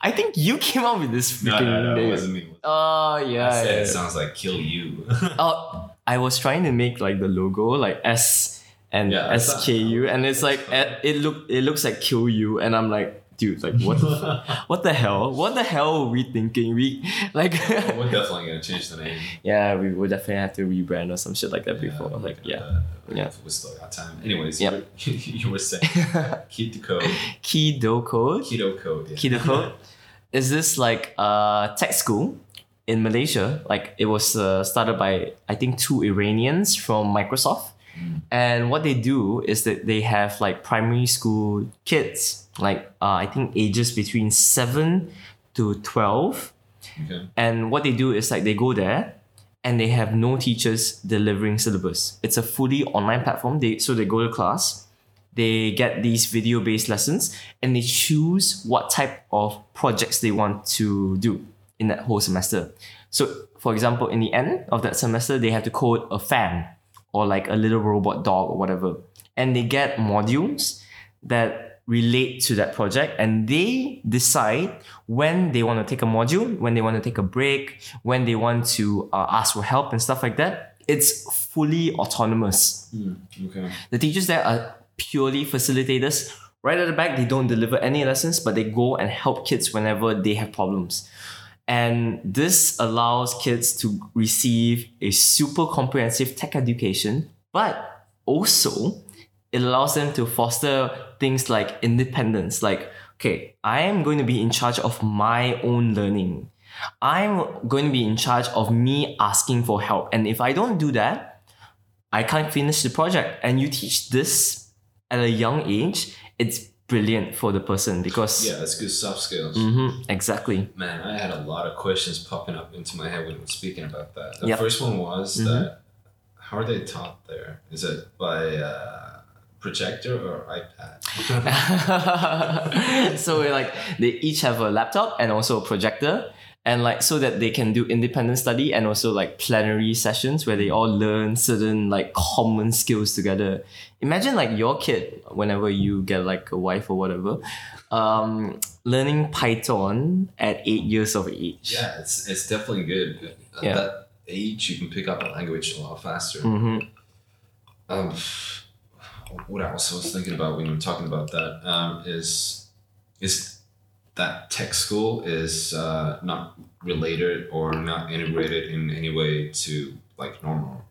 I think you came up with this no freaking no no it wasn't me Oh yeah. I said yeah. it sounds like kill you Oh, I was trying to make like the logo like S and Yeah, S K U, and it's like eh, it look it looks like kill you, and I'm like, dude, like what the what the hell? What the hell were we thinking? We like we're definitely gonna change the name yeah, we would definitely have to rebrand or some shit like that before. Yeah, Like yeah. uh, Yeah. we still got time anyways Yep. you, were, you were saying the code Kido code. keto code yeah. Kido code is this like a tech school in Malaysia. Like it was uh, started by I think two Iranians from Microsoft. And what they do is that they have like primary school kids, like uh, I think ages between seven to twelve. okay And what they do is like they go there and they have no teachers delivering syllabus. It's a fully online platform. They so they go to class, they get these video based lessons, and they choose what type of projects they want to do in that whole semester. So, for example, in the end of that semester, they have to code a fan or like a little robot dog or whatever, and they get modules that relate to that project and they decide when they want to take a module when they want to take a break when they want to uh, ask for help and stuff like that it's fully autonomous. Hmm, okay. The teachers there are purely facilitators. Right at the back they don't deliver any lessons but they go and help kids whenever they have problems. And this allows kids to receive a super comprehensive tech education but also it allows them to foster things like independence like okay i am going to be in charge of my own learning i'm going to be in charge of me asking for help and if i don't do that i can't finish the project and you teach this at a young age it's brilliant for the person because yeah that's good soft skills Mhm, exactly Man, I had a lot of questions popping up into my head when we speaking about that. The Yep. first one was Mhm. that how are they taught there? Is it by uh, projector or iPad? so we're like they each have a laptop and also a projector and like so that they can do independent study and also like plenary sessions where they all learn certain like common skills together imagine like your kid whenever you get like a wife or whatever um, learning python at eight years of age Yeah, it's it's definitely good. At Yeah. that age, you can pick up a language a lot faster. hmm Um, what else I was thinking about when you were talking about that um, is is that tech school is uh, not related or not integrated in any way to like normal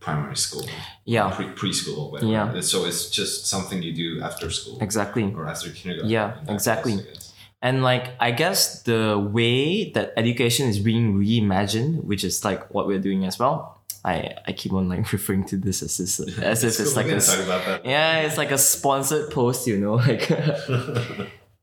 primary school, yeah pre preschool, whatever. Yeah. And So it's just something you do after school exactly or after kindergarten. Yeah, exactly. case, And like I guess the way that education is being reimagined, which is like what we're doing as well. I, I keep on like referring to this as this, as if it's like a talk about that. yeah, it's like a sponsored post, you know, like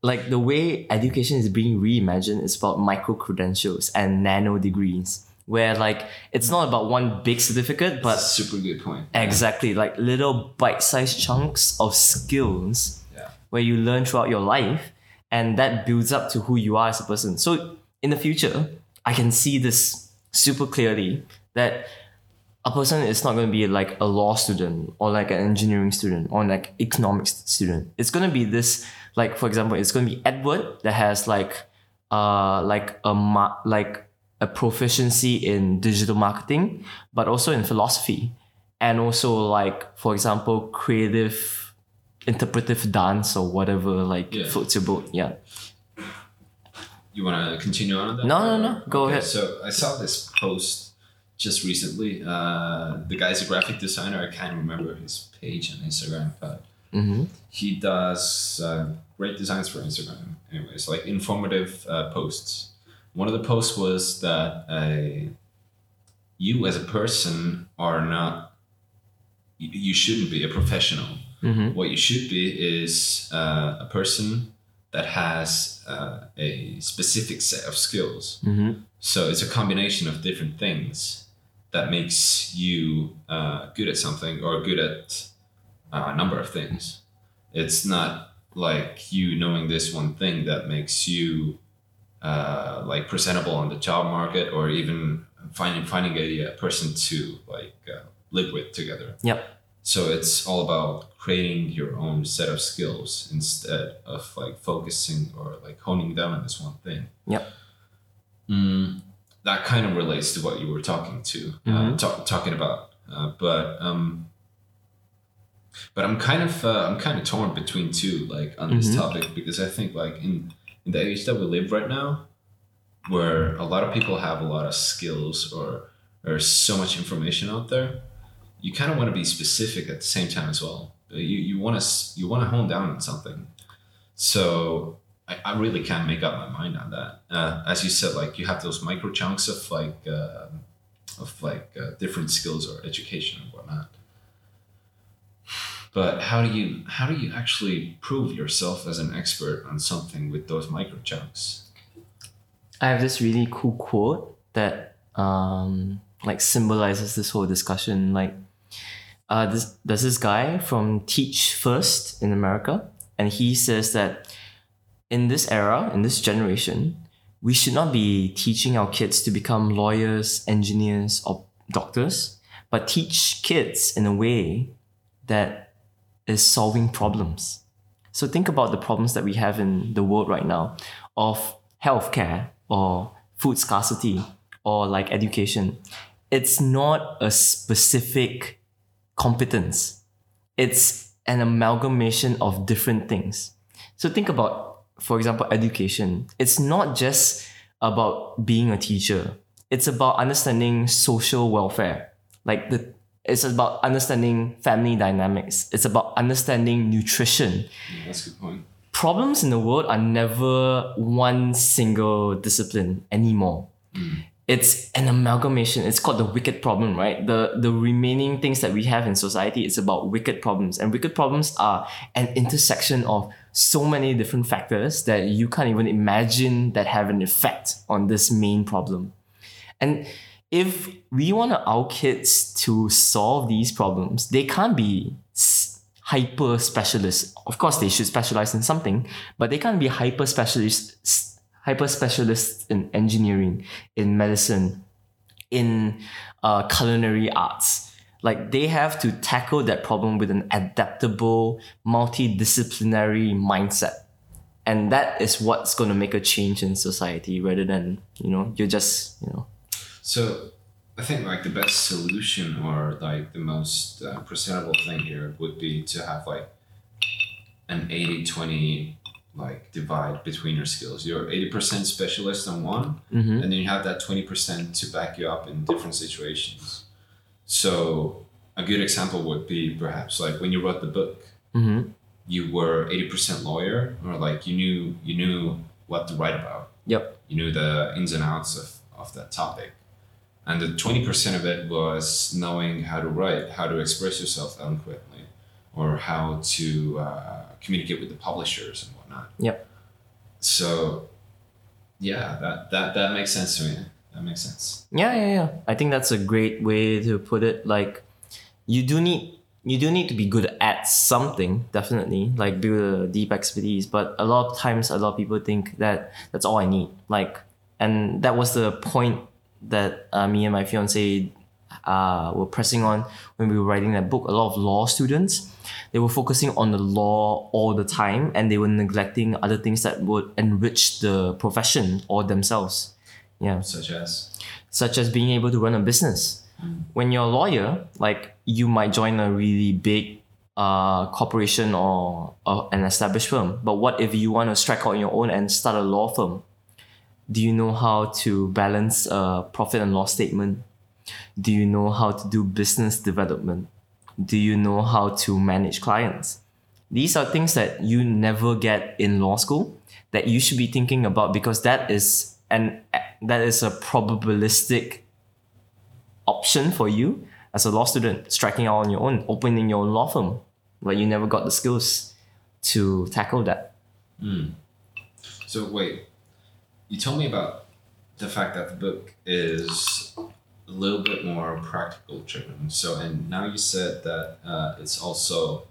like the way education is being reimagined is about micro credentials and nano degrees, where like it's not about one big certificate, but super good point. exactly like little bite-sized chunks of skills Yeah. where you learn throughout your life and that builds up to who you are as a person so in the future i can see this super clearly that a person is not going to be like a law student or like an engineering student or like economics student it's going to be this like for example it's going to be edward that has like uh like a ma- like a proficiency in digital marketing but also in philosophy and also like for example creative interpretive dance or whatever like Yeah. floats your boat yeah You want to continue on that? No, no, no. Go ahead. So I saw this post just recently. Uh, the guy's a graphic designer. I can't remember his page on Instagram, but mm-hmm. he does uh, great designs for Instagram. Anyways, like informative uh, posts. One of the posts was that you as a person are not. You, you shouldn't be a professional. Mm-hmm. What you should be is uh, a person that has uh, a specific set of skills. Mm-hmm. So it's a combination of different things that makes you uh, good at something or good at uh, a number of things. It's not like you knowing this one thing that makes you uh, like presentable on the job market or even finding finding a, uh person to like uh, live with together. Yep. So it's all about creating your own set of skills instead of like focusing or like honing down on this one thing. Yep. Mm, that kind of relates to what you were talking to, uh, Mhm. talk, talking about. Uh, but um, but I'm kind of uh, I'm kind of torn between two, like on this Mhm. topic, because I think like in in the age that we live right now, where a lot of people have a lot of skills or there's so much information out there, you kind of want to be specific at the same time as well. Uh, You you want to you want to hone down on something. So I, I really can't make up my mind on that. Uh, as you said, like you have those micro chunks of like uh, of like uh, different skills or education and whatnot. But how do you how do you actually prove yourself as an expert on something with those micro chunks? I have this really cool quote that um like symbolizes this whole discussion. Like uh this there's this guy from Teach First in America, and he says that in this era, in this generation, we should not be teaching our kids to become lawyers, engineers, or doctors, but teach kids in a way that is solving problems. So think about the problems that we have in the world right now of healthcare or food scarcity or like education. It's not a specific competence. It's an amalgamation of different things. So think about, for example, education. It's not just about being a teacher. It's about understanding social welfare. Like the it's about understanding family dynamics. It's about understanding nutrition Yeah, that's a good point. problems in the world are never one single discipline anymore. Hmm. It's an amalgamation. It's called the wicked problem, right? The the remaining things that we have in society is about wicked problems. And wicked problems are an intersection of so many different factors that you can't even imagine that have an effect on this main problem. And if we want our kids to solve these problems, they can't be hyper specialists. Of course, they should specialize in something, but they can't be hyper specialists, hyper specialists in engineering, in medicine, in uh, culinary arts. Like they have to tackle that problem with an adaptable, multidisciplinary mindset. And that is what's going to make a change in society rather than, you know, you're just, you know. So I think like the best solution or like the most uh, presentable thing here would be to have like an 80 20 like divide between your skills. You're 80% specialist on one, Mhm. and then you have that 20% to back you up in different situations. So a good example would be perhaps like when you wrote the book, Mm-hmm. you were 80% lawyer or like you knew you knew what to write about. Yep. You knew the ins and outs of, of that topic. And the 20% of it was knowing how to write, how to express yourself eloquently, or how to uh, communicate with the publishers and whatnot. Yep. So, yeah, that, that, that makes sense to me. That makes sense. Yeah, yeah, yeah. I think that's a great way to put it. Like, you do need you do need to be good at something, definitely, like build a deep expertise. But a lot of times, a lot of people think that that's all I need. Like, and that was the point that uh, me and my fiance uh, were pressing on when we were writing that book. A lot of law students, they were focusing on the law all the time, and they were neglecting other things that would enrich the profession or themselves. Yeah Such as, such as being able to run a business. When you're a lawyer, like you might join a really big uh, corporation or, or an established firm. But what if you want to strike out on your own and start a law firm? Do you know how to balance a profit and loss statement? Do you know how to do business development? Do you know how to manage clients? These are things that you never get in law school that you should be thinking about because that is an that is a probabilistic option for you as a law student, striking out on your own, opening your own law firm, but you never got the skills to tackle that. so wait, you told me about the fact that the book is a little bit more practical driven. So, and now you said that uh, it's also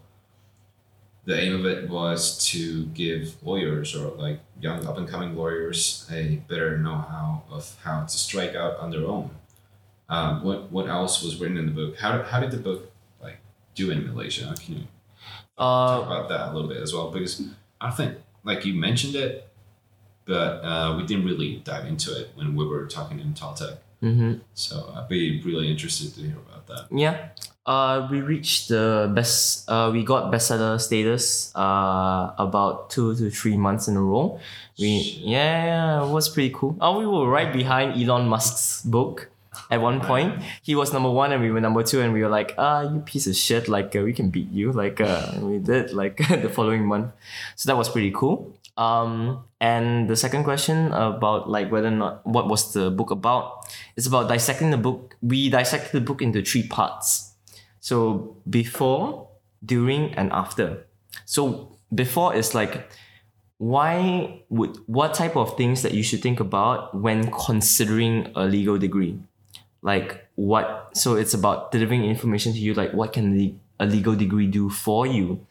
the aim of it was to give lawyers or like young up and coming lawyers a better know how of how to strike out on their own. Um, what what else was written in the book? How, how did the book like do in Malaysia? Can you talk Uh, about that a little bit as well? Because I think like you mentioned it, but uh, we didn't really dive into it when we were talking in Taltech. mhm. So I'd be really interested to hear about that. Yeah. Uh, we reached the best. Uh, we got bestseller status. Uh, about two to three months in a row. We yeah, it was pretty cool. Oh, we were right behind Elon Musk's book. At one point, he was number one and we were number two, and we were like, "Ah, you piece of shit! Like, uh, we can beat you!" Like, uh, we did like the following month. So that was pretty cool. Um, and the second question about like whether or not what was the book about? It's about dissecting the book. We dissected the book into three parts. So before, during, and after. So before is like why would what type of things that you should think about when considering a legal degree? Like what so it's about delivering information to you like what can le- a legal degree do for you?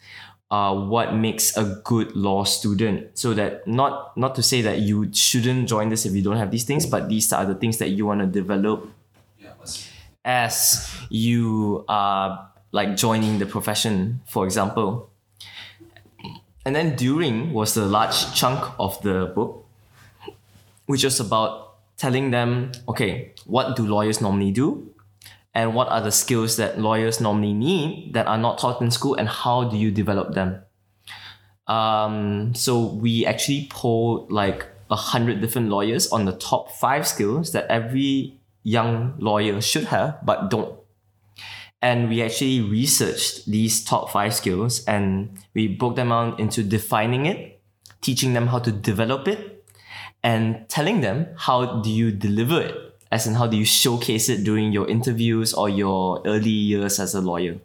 Uh, what makes a good law student so that not not to say that you shouldn't join this if you don't have these things but these are the things that you want to develop. As you are like joining the profession, for example. And then during was the large chunk of the book, which was about telling them, okay, what do lawyers normally do? And what are the skills that lawyers normally need that are not taught in school, and how do you develop them? Um, so we actually polled like a hundred different lawyers on the top five skills that every young lawyer should have but don't. And we actually researched these top five skills and we broke them out into defining it, teaching them how to develop it, and telling them how do you deliver it, as in how do you showcase it during your interviews or your early years as a lawyer.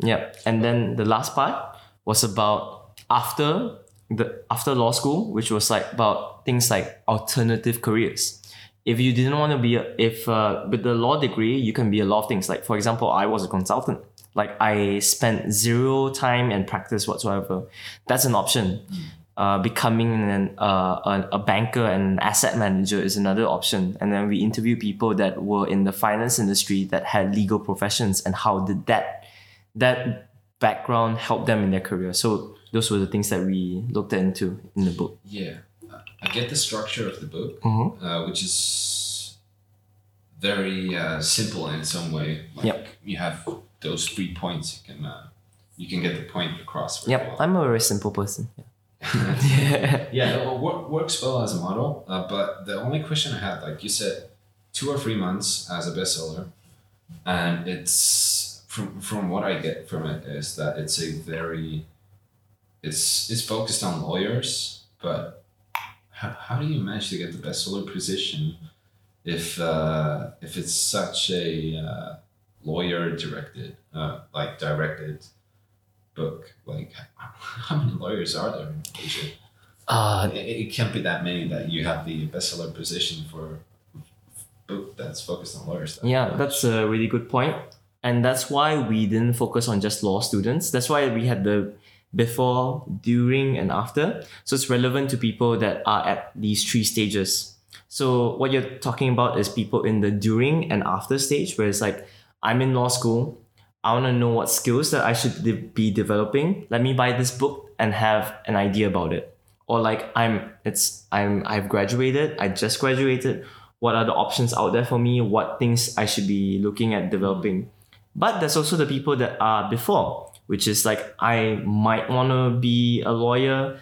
Yep. And then the last part was about after the after law school, which was like about things like alternative careers. If you didn't want to be a, if uh, with the law degree, you can be a lot of things. Like for example, I was a consultant. Like I spent zero time and practice whatsoever. That's an option. uh, becoming an, uh, a, a banker and an asset manager is another option. And then we interview people that were in the finance industry that had legal professions and how did that that background help them in their career. So those were the things that we looked into in the book. Yeah, I get the structure of the book, Mhm. uh, which is very uh, simple in some way. Like Yep. You have those three points. You can uh, you can get the point across. Yep, well. I'm a very simple person. Yeah. yeah, it wo- works well as a model. Uh, but the only question I had, like you said, two or three months as a bestseller, and it's from from what I get from it is that it's a very, it's it's focused on lawyers, but how, how do you manage to get the bestseller position if uh, if it's such a uh, lawyer directed uh, like directed book like how many lawyers are there in Asia? Uh, it, it can't be that many that you have the bestseller position for book that's focused on lawyers. that Yeah, much. that's a really good. And that's why we didn't focus on just law students. That's why we had the before, during, and after. So it's relevant to people that are at these three stages. So what you're talking about is people in the during and after stage, where it's like, I'm in law school. I want to know what skills that I should de- be developing. Let me buy this book and have an idea about it. Or like I'm it's I'm I've graduated, I just graduated. What are the options out there for me? What things I should be looking at developing? But there's also the people that are before, which is like I might want to be a lawyer.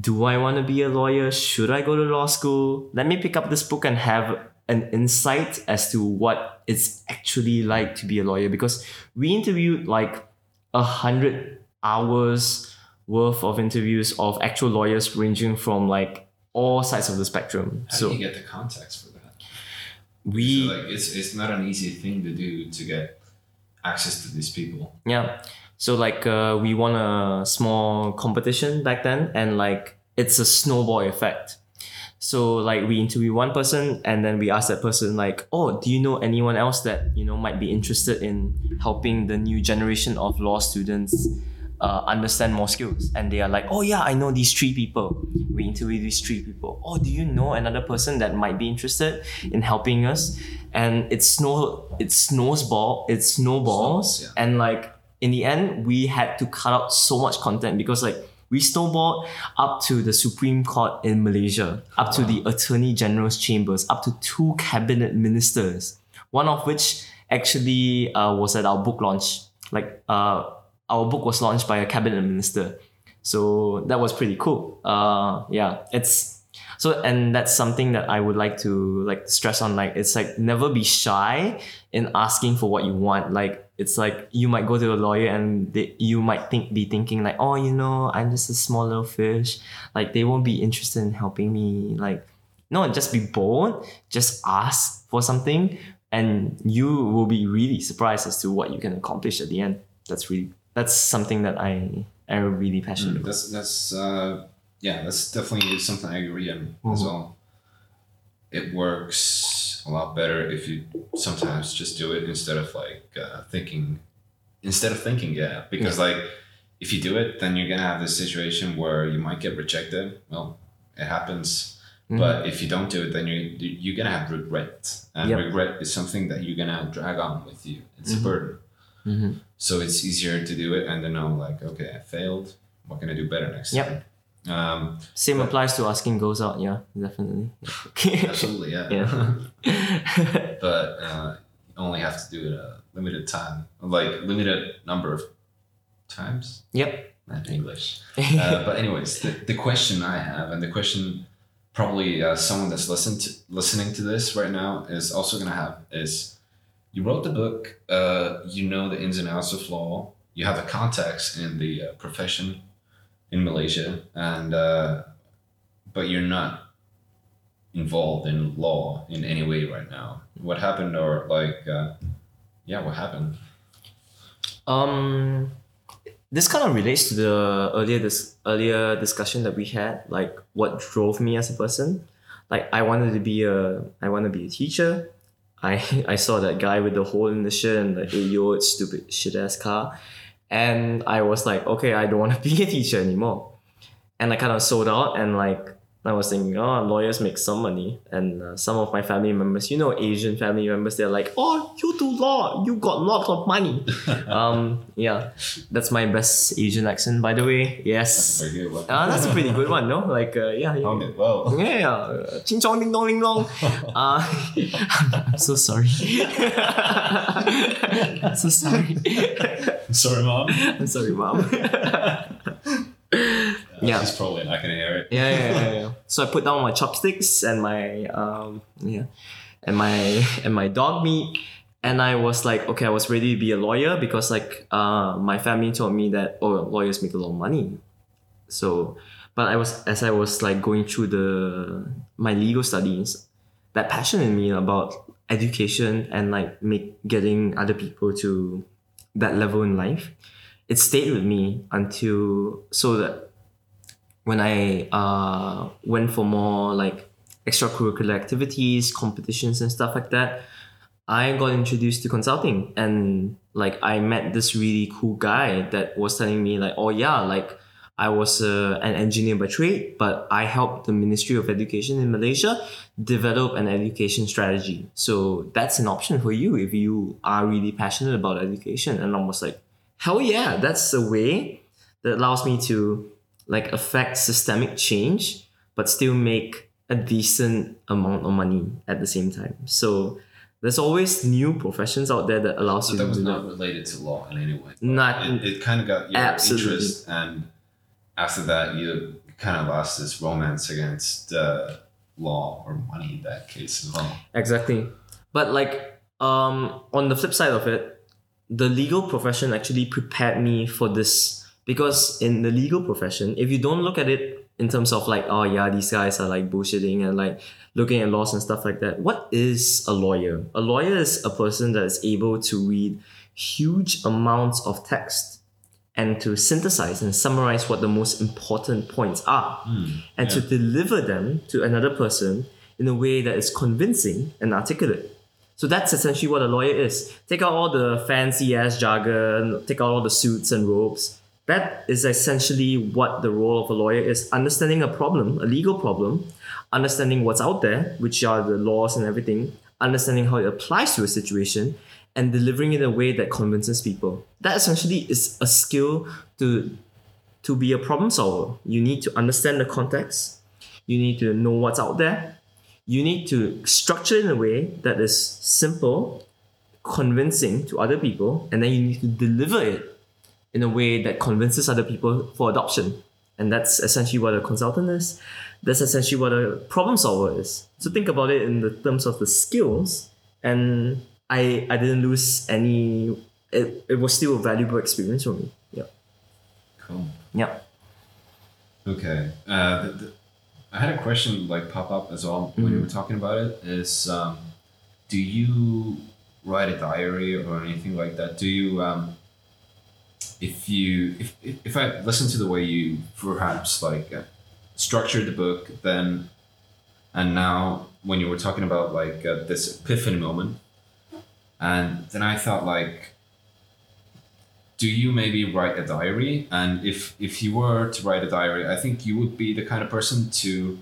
Do I want to be a lawyer? Should I go to law school? Let me pick up this book and have an insight as to what it's actually like to be a lawyer because we interviewed like a hundred hours worth of interviews of actual lawyers ranging from like all sides of the spectrum. How so do you get the context for that? we So, like it's it's not an easy thing to do to get access to these people. Yeah. So like uh, we won a small competition back then, and like it's a snowball effect. So like we interview one person, and then we ask that person like, "Oh, do you know anyone else that you know might be interested in helping the new generation of law students uh, understand more skills?" And they are like, "Oh yeah, I know these three people." We interview these three people. Oh, do you know another person that might be interested in helping us? And it's snow, it's snowball, it snowballs, Snowballs, yeah. and like in the end, we had to cut out so much content because like we snowballed up to the Supreme Court in Malaysia, up to the Attorney General's chambers, up to two cabinet ministers, one of which actually uh, was at our book launch. Like uh, our book was launched by a cabinet minister, so that was pretty cool. Uh, yeah, it's so and that's something that I would like to like stress on. Like it's like never be shy in asking for what you want. Like it's like you might go to a lawyer and they, you might think be thinking like, oh, you know, I'm just a small little fish. Like they won't be interested in helping me. Like no, just be bold. Just ask for something, and you will be really surprised as to what you can accomplish at the end. That's really that's something that I am really passionate about. That's that's uh, yeah, that's definitely something I agree on as Mhm. well. It works a lot better if you sometimes just do it instead of like uh, thinking, instead of thinking, yeah, because like if you do it, then you're gonna have this situation where you might get rejected. Well, it happens. Mhm. But if you don't do it, then you you're gonna have regret, and Yep. regret is something that you're gonna drag on with you. It's Mhm. a burden. Mhm. So it's easier to do it and then know like, okay, I failed. What can I do better next Yep. time? Um, Same But- applies to asking goes out. Yeah, definitely. absolutely, yeah. yeah. but uh, you only have to do it a limited time, like limited number of times. yep. Not English. Uh, but anyways, the, the question I have, and the question probably uh, someone that's listened to, listening to this right now is also gonna have is, you wrote the book, uh, you know the ins and outs of law, you have a context in the uh, profession in Malaysia, and uh, but you're not involved in law in any way right now. What happened, or like, uh, yeah, what happened? Um, this kind of relates to the earlier this earlier discussion that we had, like what drove me as a person. Like I wanted to be a I want to be a teacher. I I saw that guy with the hole in the shirt and the eight year old stupid shit ass car, and I was like, okay, I don't want to be a teacher anymore. and I kind of sold out and like I was thinking, oh, lawyers make some money, and uh, some of my family members, you know, Asian family members, they're like, oh, you do law, you got lots of money. um, yeah, that's my best Asian accent, by the way. Yes, Very good. Well, uh, that's a pretty good one, no? Like, uh, yeah, yeah. found it well. Yeah, yeah. Ching chong ding dong ding dong. Uh, I'm so sorry. I'm so sorry. Sorry, mom. I'm sorry, mom. Yeah. She's probably not gonna hear it. Yeah, yeah, yeah, yeah. So I put down my chopsticks and my um yeah, and my and my dog meat, and I was like, okay, I was ready to be a lawyer because like uh my family told me that oh lawyers make a lot of money, so but I was as I was like going through the my legal studies, that passion in me about education and like make getting other people to that level in life, it stayed with me until so that when I uh, went for more like extracurricular activities, competitions, and stuff like that, I got introduced to consulting. And like I met this really cool guy that was telling me like, oh yeah, like I was uh, an engineer by trade, but I helped the Ministry of Education in Malaysia develop an education strategy. So that's an option for you if you are really passionate about education. And I was like, hell yeah, that's a way that allows me to like affect systemic change, but still make a decent amount of money at the same time. So there's always new professions out there that allows So you that to was not that. related to law in any way. Not It, it kind of got your Absolutely. interest, and after that, you kind of lost this romance against uh, law or money in that case as well. Exactly. But like um on the flip side of it, the legal profession actually prepared me for this because in the legal profession, if you don't look at it in terms of like, oh yeah, these guys are like bullshitting and like looking at laws and stuff like that, what is a lawyer? A lawyer is a person that is able to read huge amounts of text and to synthesize and summarize what the most important points are hmm, and to deliver them to another person in a way that is convincing and articulate. So that's essentially what a lawyer is. Take out all the fancy ass jargon, take out all the suits and robes. That is essentially what the role of a lawyer is understanding a problem, a legal problem, understanding what's out there, which are the laws and everything, understanding how it applies to a situation, and delivering it in a way that convinces people. That essentially is a skill to to be a problem solver. You need to understand the context. You need to know what's out there. You need to structure it in a way that is simple, convincing to other people, and then you need to deliver it in a way that convinces other people for adoption. And that's essentially what a consultant is. That's essentially what a problem solver is. So think about it in the terms of the skills, and I I didn't lose any. It, it was still a valuable experience for me. Yeah. Cool. Yeah. Okay. Uh, the, the, I had a question like pop up as well when you were talking about it. Is um, do you write a diary or anything like that? Do you um, if you if if I listen to the way you perhaps like uh, structured the book, then and now when you were talking about like uh, this epiphany moment, and then I thought like do you maybe write a diary? And if if you were to write a diary i think you would be the kind of person to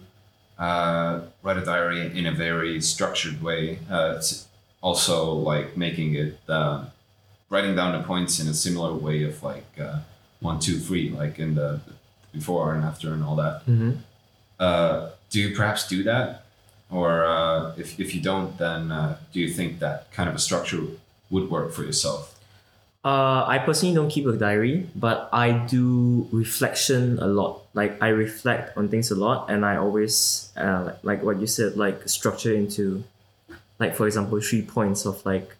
uh, write a diary in a very structured way uh, also like making it uh, writing down the points in a similar way of like uh, one two three like in the before and after and all that Mm-hmm. uh, do you perhaps do that or uh, if, if you don't then uh, do you think that kind of a structure would work for yourself Uh, I personally don't keep a diary, but I do reflection a lot. Like I reflect on things a lot, and I always uh, like what you said, like structure into, like for example, three points of like.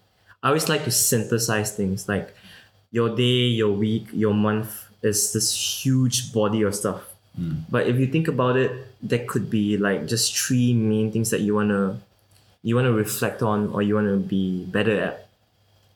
I always like to synthesize things like your day, your week, your month is this huge body of stuff. Hmm. But if you think about it, there could be like just three main things that you wanna you wanna reflect on or you wanna be better at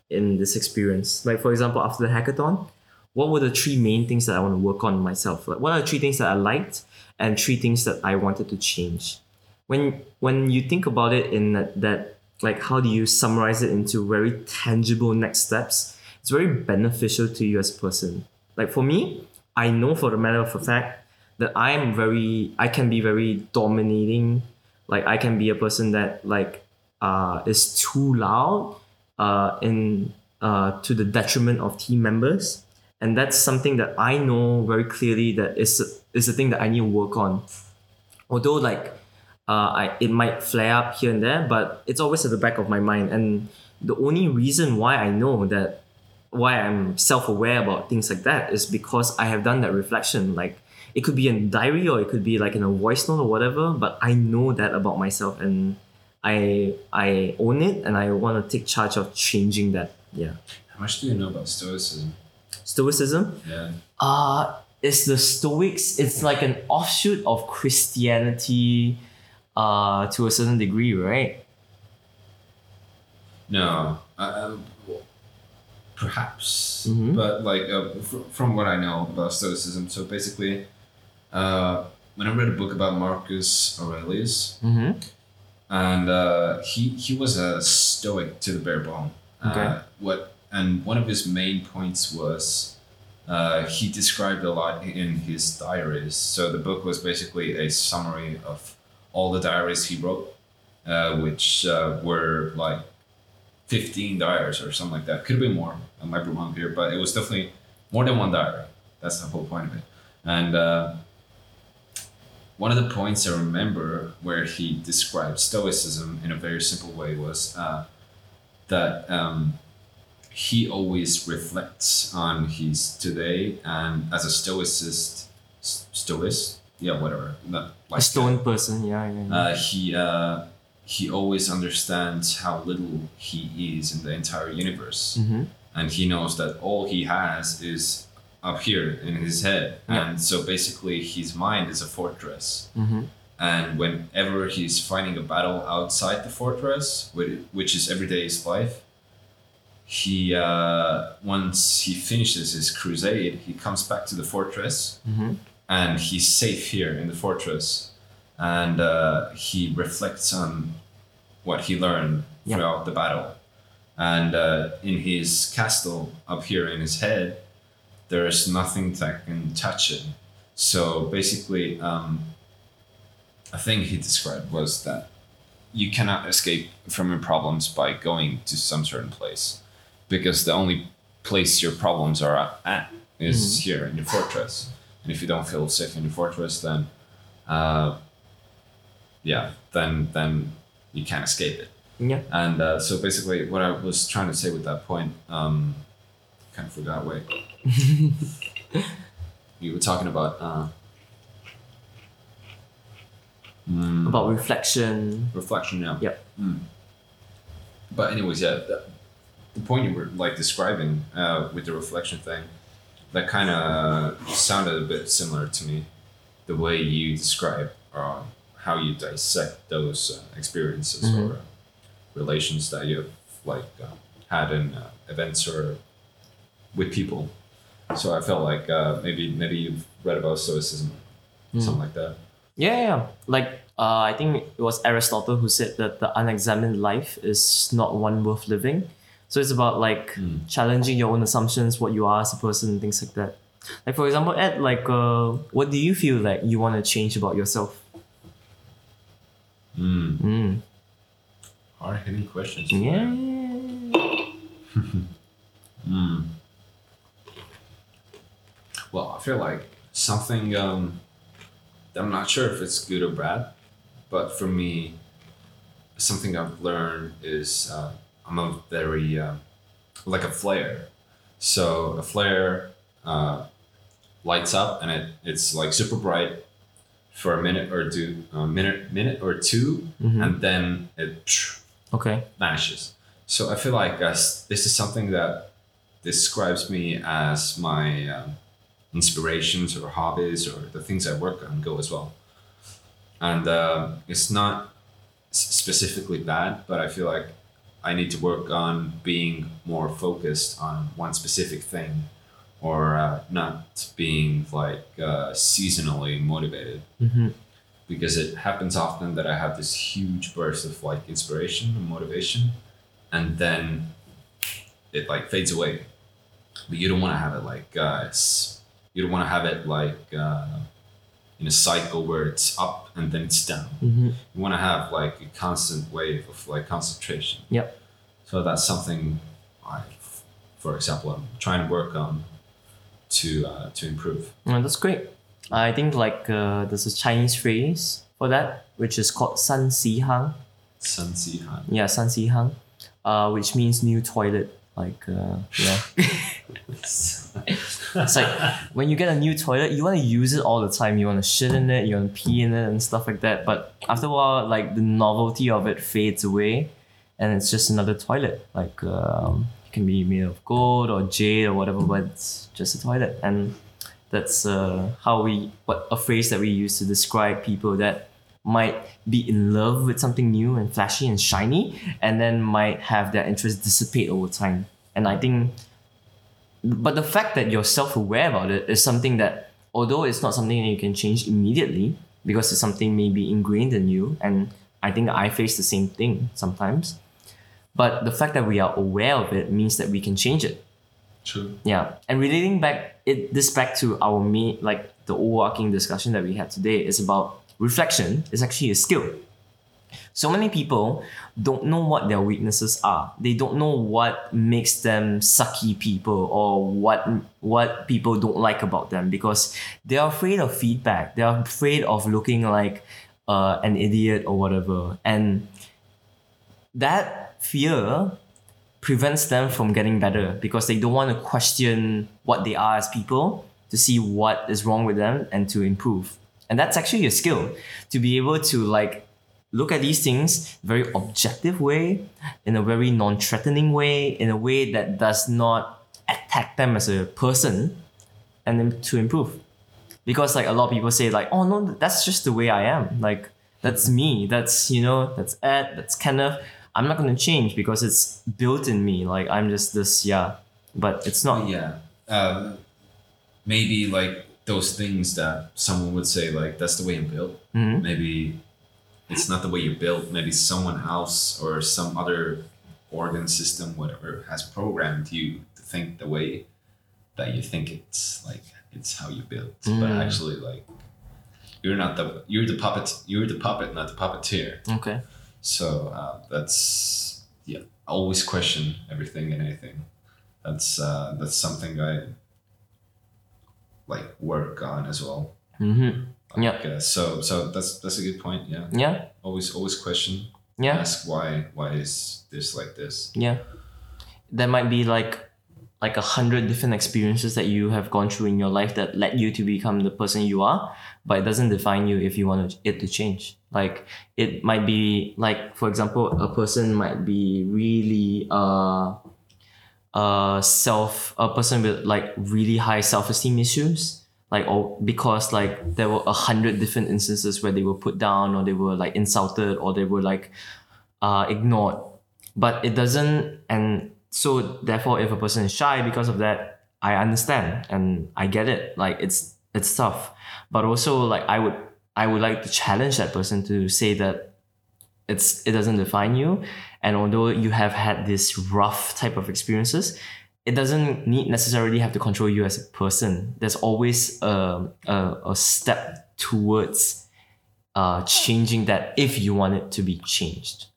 in this experience. Like for example, after the hackathon, what were the three main things that I want to work on myself? Like what are the three things that I liked and three things that I wanted to change? When when you think about it in that, that like how do you summarize it into very tangible next steps? It's very beneficial to you as a person. Like for me, I know for the matter of a fact that I'm very I can be very dominating. Like I can be a person that like uh is too loud uh in uh to the detriment of team members. And that's something that I know very clearly that is is a thing that I need to work on. Although like I it might flare up here and there, but it's always at the back of my mind. And the only reason why I know that why I'm self-aware about things like that is because I have done that reflection. Like it could be in a diary or it could be like in a voice note or whatever, but I know that about myself and I I own it and I want to take charge of changing that. Yeah. How much do you know about Stoicism? Stoicism? Yeah. Uh it's the Stoics, it's like an offshoot of Christianity uh to a certain degree, right? No. Um, perhaps. Mhm. But like uh, fr- from what I know about Stoicism, so basically, uh, when I read a book about Marcus Aurelius, Mm-hmm. and uh, he he was a Stoic to the bare bone. Okay. Uh, what and one of his main points was. Uh, he described a lot in his diaries. So the book was basically a summary of all the diaries he wrote, uh, which uh, were like 15 diaries or something like that. Could have been more. I might be wrong here, but it was definitely more than one diary. That's the whole point of it. And uh, one of the points I remember where he described Stoicism in a very simple way was uh, that um, he always reflects on his today and as a stoicist, s- stoicist, yeah, whatever, not like A stone person, yeah, yeah. yeah. uh, he uh, he always understands how little he is in the entire universe, mm-hmm. and he knows that all he has is up here in his head, Yeah. and so basically his mind is a fortress. Mm-hmm. And whenever he's fighting a battle outside the fortress, whi- which is everyday's life, he uh, once he finishes his crusade, he comes back to the fortress, Mm-hmm. And he's safe here in the fortress and uh, he reflects on what he learned Yeah. throughout the battle. And uh, in his castle up here in his head there's nothing that can touch it so basically um, a thing he described was that you cannot escape from your problems by going to some certain place because the only place your problems are at is here in the fortress and if you don't feel safe in the fortress then uh, yeah then then you can't escape it Yeah. and uh, so basically what i was trying to say with that point um, kind of forgot wait you were talking about uh, mm, About reflection. reflection now Yep. Mm. but anyways yeah the, the point you were like describing uh, with the reflection thing that kind of sounded a bit similar to me the way you describe uh, how you dissect those uh, experiences Mhm. or uh, relations that you've like uh, had in uh, events or with people so i felt like uh, maybe maybe you've read about stoicism Mm. something like that Yeah, yeah, yeah. Like uh, I think it was Aristotle who said that the unexamined life is not one worth living. So it's about like Mm. challenging your own assumptions, what you are as a person, and things like that. Like for example, Ed, like uh, what do you feel like you want to change about yourself? mm. Mm. hard hitting questions Yeah. Mm. Well, I feel like something um, I'm not sure if it's good or bad, but for me, something I've learned is uh, I'm a very uh, like a flare. So a flare uh, lights up and it, it's like super bright for a minute or two, a minute minute or 2 Mhm. and then it Okay. vanishes. So I feel like uh, this is something that describes me as my um, inspirations or hobbies or the things I work on go as well. And uh, it's not specifically bad, but I feel like I need to work on being more focused on one specific thing or uh, not being like uh, seasonally motivated Mm-hmm. because it happens often that I have this huge burst of like inspiration and motivation, and then it like fades away. But you don't want to have it like uh, it's you don't want to have it like uh, in a cycle where it's up and then it's down. Mm-hmm. You want to have like a constant wave of like concentration. Yep. So that's something I, for example, I'm trying to work on to uh, to improve. Yeah, that's great. I think like uh, there's a Chinese phrase for that, which is called san si hang. Sun Si Han. Yeah, san si hang, uh, which means new toilet. Like uh, yeah, it's like when you get a new toilet, you want to use it all the time. You want to shit in it, you want to pee in it, and stuff like that. But after a while, like the novelty of it fades away, and it's just another toilet. Like um, it can be made of gold or jade or whatever, but it's just a toilet. And that's uh, how we what a phrase that we use to describe people that might be in love with something new and flashy and shiny, and then might have their interest dissipate over time. And I think but the fact that you're self-aware about it is something that although it's not something that you can change immediately because it's something maybe ingrained in you and i think i face the same thing sometimes but the fact that we are aware of it means that we can change it. True. yeah and relating back it this back to our main like the overarching discussion that we had today is about reflection. Is actually a skill so many people don't know what their weaknesses are. They don't know what makes them sucky people or what what people don't like about them because they're afraid of feedback. They're afraid of looking like uh, an idiot or whatever. And that fear prevents them from getting better because they don't want to question what they are as people to see what is wrong with them and to improve. And that's actually a skill to be able to like look at these things very objective way in a very non-threatening way in a way that does not attack them as a person and then to improve. Because like a lot of people say like oh no that's just the way i am. Like that's me. That's you know that's ed that's kenneth. I'm not going to change because it's built in me. Like i'm just this yeah. But it's not. Yeah. Um, maybe like those things that someone would say like that's the way I'm built. Mhm. Maybe it's not the way you're built. Maybe someone else or some other organ system, whatever, has programmed you to think the way that you think it's like it's how you built. But Mm. actually, like you're not the you're the puppet. You're the puppet, not the puppeteer. okay So uh, that's yeah. Always question everything and anything. That's uh, that's something I like work on as well. mm-hmm. Yeah. Like, uh, so so that's that's a good point. Yeah. yeah Always always question. yeah Ask why why is this like this? Yeah. There might be like like a hundred different experiences that you have gone through in your life that led you to become the person you are, but it doesn't define you if you want it to change. Like it might be like for example, a person might be really uh uh self a person with like really high self-esteem issues like or because like there were a hundred different instances where they were put down or they were like insulted or they were like uh ignored. But it doesn't and so therefore if a person is shy because of that i understand and i get it. Like it's it's tough. But also like i would i would like to challenge that person to say that it's it doesn't define you. And although you have had this rough type of experiences it doesn't need necessarily have to control you as a person. There's always a, a, a step towards uh, changing that if you want it to be changed.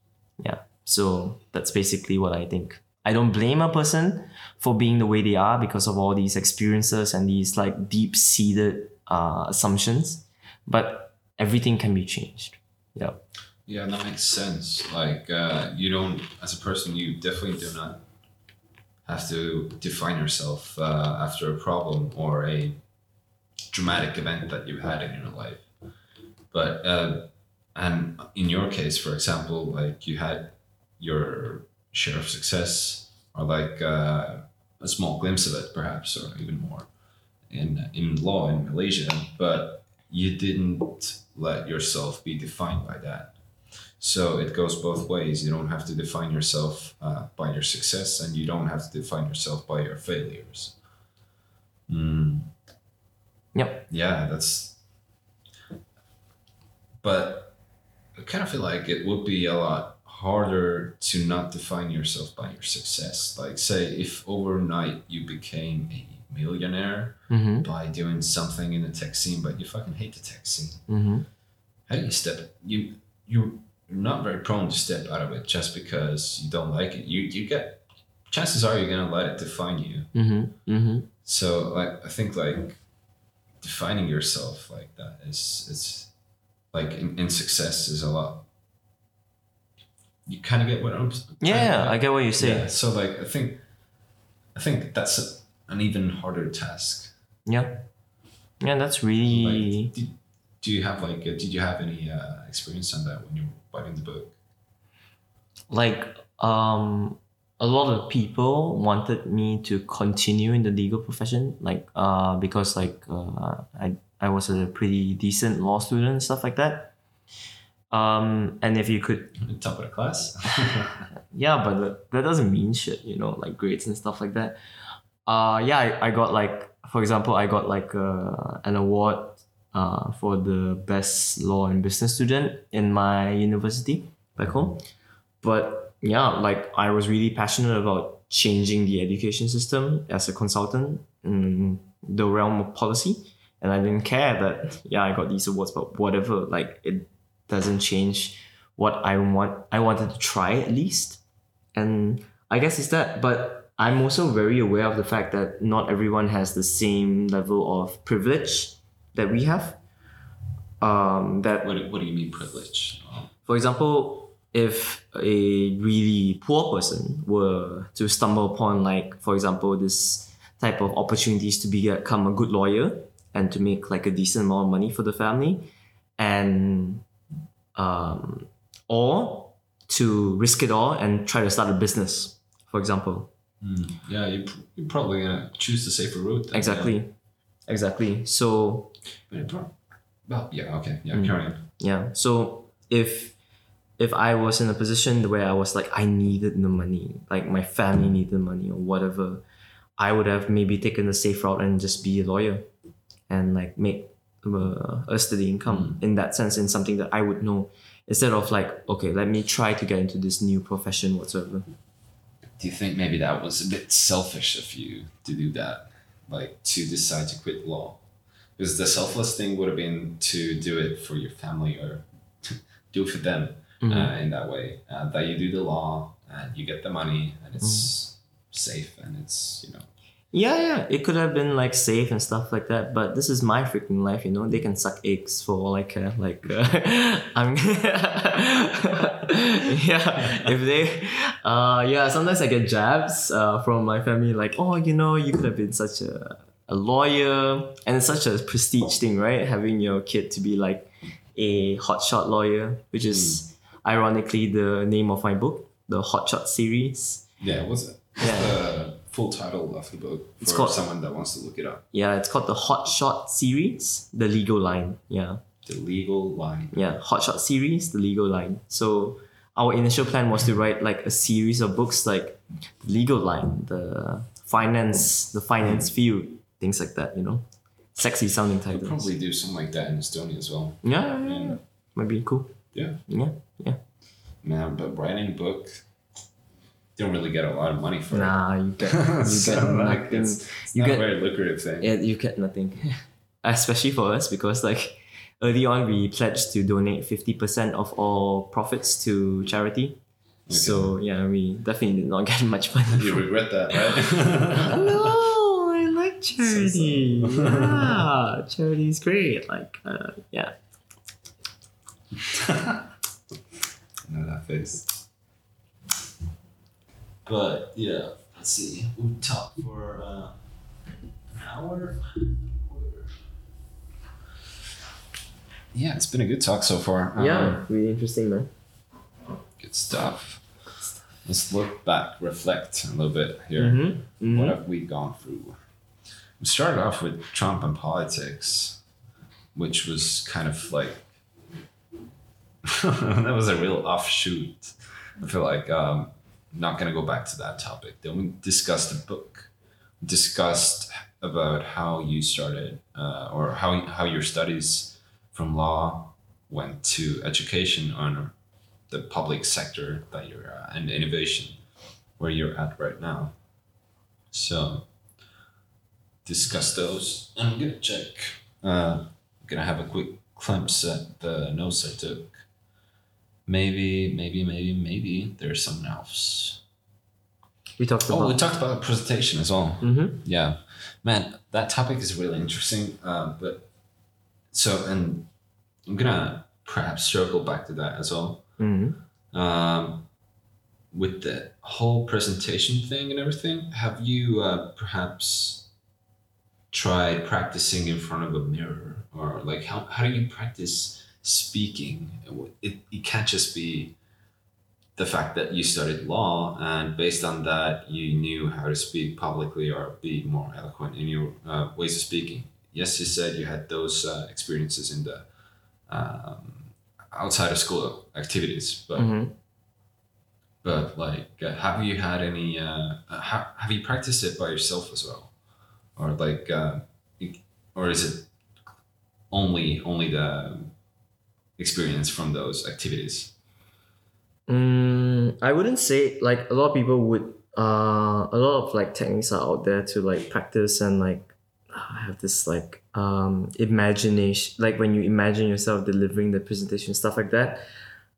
Yeah. So that's basically what i think. I don't blame a person for being the way they are because of all these experiences and these like deep-seated uh, assumptions but everything can be changed. Yeah. Yeah, that makes sense. Like uh, you don't, as a person, you definitely do not have to define yourself uh, after a problem or a dramatic event that you've had in your life. But uh, and in your case, for example, like you had your share of success or like uh, a small glimpse of it, perhaps, or even more in in law in Malaysia, but you didn't let yourself be defined by that. So it goes both ways. You don't have to define yourself uh, by your success, and you don't have to define yourself by your failures. Mm. Yep. Yeah, that's. But I kind of feel like it would be a lot harder to not define yourself by your success. Like, say, if overnight you became a millionaire Mm-hmm. by doing something in the tech scene, but you fucking hate the tech scene. Mm-hmm. How do you step? You you you're not very prone to step out of it just because you don't like it. You you get chances are you're gonna let it define you. Mm-hmm. Mm-hmm. So like I think like defining yourself like that is it's like in, in success is a lot. You kind of get what I'm. Yeah, I get what you say. Yeah. So like I think, I think that's a, an even harder task. Yeah. Yeah, that's really Like, did, do you have like uh, did you have any uh, experience on that when you were writing the book? like um a lot of people wanted me to continue in the legal profession like uh because like uh I I was a pretty decent law student and stuff like that. Um and if you could Top of the class. yeah, but that, that doesn't mean shit, you know, like grades and stuff like that. Uh, yeah, I, I got like, for example, I got like uh, an award uh, for the best law and business student in my university back home. But yeah, like I was really passionate about changing the education system as a consultant in the realm of policy. And I didn't care that, yeah, I got these awards, but whatever, like it doesn't change what I want. I wanted to try at least. And I guess it's that. But I'm also very aware of the fact that not everyone has the same level of privilege that we have. Um, that what, do- what do you mean privilege? For example, if a really poor person were to stumble upon, like, for example, this type of opportunities to become a good lawyer and to make like a decent amount of money for the family, and um, or to risk it all and try to start a business, for example. hmm, yeah, you pr- you're probably gonna choose the safer route. then, Exactly, exactly. So Yeah. But it prob- well, yeah. Okay. Yeah. Mm. Carry on. yeah so if if i was in a position where i was like i needed the money like my family needed money or whatever i would have maybe taken the safe route and just be a lawyer and like make uh, a steady income in that sense in something that i would know instead of like okay let me try to get into this new profession whatsoever Do you think maybe that was a bit selfish of you to do that, like to decide to quit law? Because the selfless thing would have been to do it for your family or do it for them Mhm. uh, in that way. Uh, that you do the law and you get the money and it's Mm-hmm. safe and it's you know Yeah, yeah, it could have been like safe and stuff like that, but this is my freaking life, you know. They can suck eggs for all I care. Like, uh, I'm, yeah. If they, uh, yeah. Sometimes I get jabs uh, from my family, like, oh, you know, you could have been such a a lawyer, and it's such a prestige thing, right? Having your kid to be like a hotshot lawyer, which is hmm. ironically the name of my book, the Hotshot series. yeah. What's it? Yeah. the full title of the book for It's called- someone that wants to look it up? Yeah, it's called the Hotshot series, the legal line. Yeah, The legal line. yeah, Hotshot series, the legal line. So our initial plan was to write like a series of books like legal line, the finance, the finance hmm. field, things like that. You know, sexy sounding titles. probably do something like that in Estonia as well. Yeah, yeah, yeah, yeah. might be cool. Yeah. Yeah, yeah. Man, but writing a book, don't really get a lot of money for Nah, you get you So, get like, nothing. it's, it's You not get- a very lucrative thing. Yeah, you get nothing. Especially for us because like early on we pledged to donate fifty percent of all profits to charity. So yeah, we definitely did not get much money. You regret that, right? no, charity. yeah, charity is great. Like, uh, yeah. know that face. But yeah, let's see. We talked for uh, an hour. Yeah, it's been a good talk so far. Um, yeah, really interesting, man. good stuff. Let's look back, reflect a little bit here. Mm-hmm. What have we gone through? We started off with Trump and politics, which was kind of like that was a real offshoot. I feel like um, not gonna go back to that topic. Then we discussed the book, we discussed about how you started uh, or how how your studies from law went to education on the public sector that you're uh, and innovation where you're at right now. So discuss those. I'm gonna check. Uh, I'm gonna have a quick glimpse at the notes I took. Maybe, maybe, maybe, maybe there's something else. We talked about. Oh, we talked about presentation as well. mm-hmm. Yeah, man, that topic is really interesting. Um, but so, and I'm gonna perhaps circle back to that as well. Mm-hmm. Um, with the whole presentation thing and everything, have you uh, perhaps tried practicing in front of a mirror, or like how how do you practice speaking? It it can't just be the fact that you studied law and based on that you knew how to speak publicly or be more eloquent in your uh, ways of speaking. Yes, you said you had those uh, experiences in the um, outside of school activities, but Mm-hmm. but like uh, have you had any uh, uh, ha- have you practiced it by yourself as well or like uh, or is it only only the experience from those activities Mm, I wouldn't say like a lot of people would. Uh, a lot of like techniques are out there to like practice and like have this like um imagination. Like when you imagine yourself delivering the presentation, stuff like that.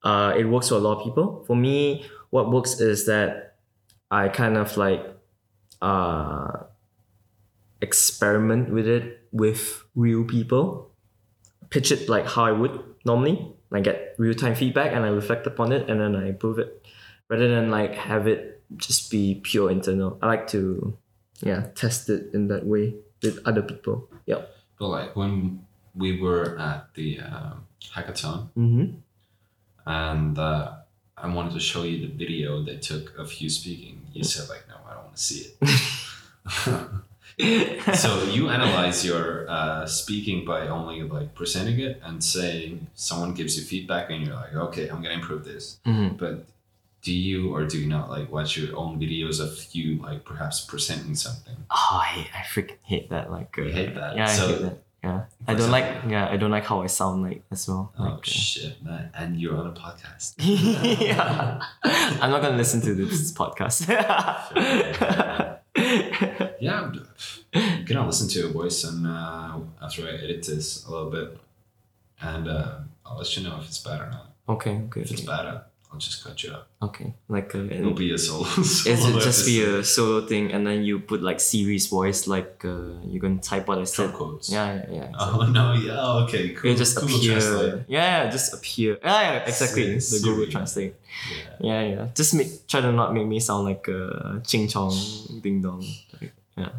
Uh, it works for a lot of people. For me, what works is that I kind of like uh experiment with it with real people pitch it like how I would normally. I get real time feedback and I reflect upon it and then I improve it. Rather than like have it just be pure internal. I like to yeah, test it in that way with other people. Yep. but like when we were at the um, hackathon Mm-hmm. and uh, I wanted to show you the video they took of you speaking you said like no I don't want to see it so you analyze your uh, speaking by only like presenting it and saying someone gives you feedback and you're like okay i'm gonna improve this Mhm. but do you or do you not like watch your own videos of you like perhaps presenting something Oh, I, I freaking hate that. Like, uh, You hate that? Yeah, So- I hate that. Yeah, I don't like. Yeah, I don't like how I sound like as well. oh Like, uh, shit man and you're on a podcast yeah, I'm not gonna listen to this podcast. yeah I'm, I'm listen to your voice and uh, after i edit this a little bit and uh, i'll let you know if it's bad or not okay, okay, if it's bad I'll- just cut you up okay. Like, uh, it'll be a solo Is it just be a solo thing and then you put like Siri's voice like uh, you're gonna type what I said? Quotes Yeah, yeah, yeah. Oh no! Yeah. oh, Okay. Cool. It just Google appear. Translate. Yeah, yeah, just appear. Yeah, yeah, exactly. The Google. Translate. Yeah. Yeah, yeah. Just make try to not make me sound like a ching chong ding dong. Like, yeah.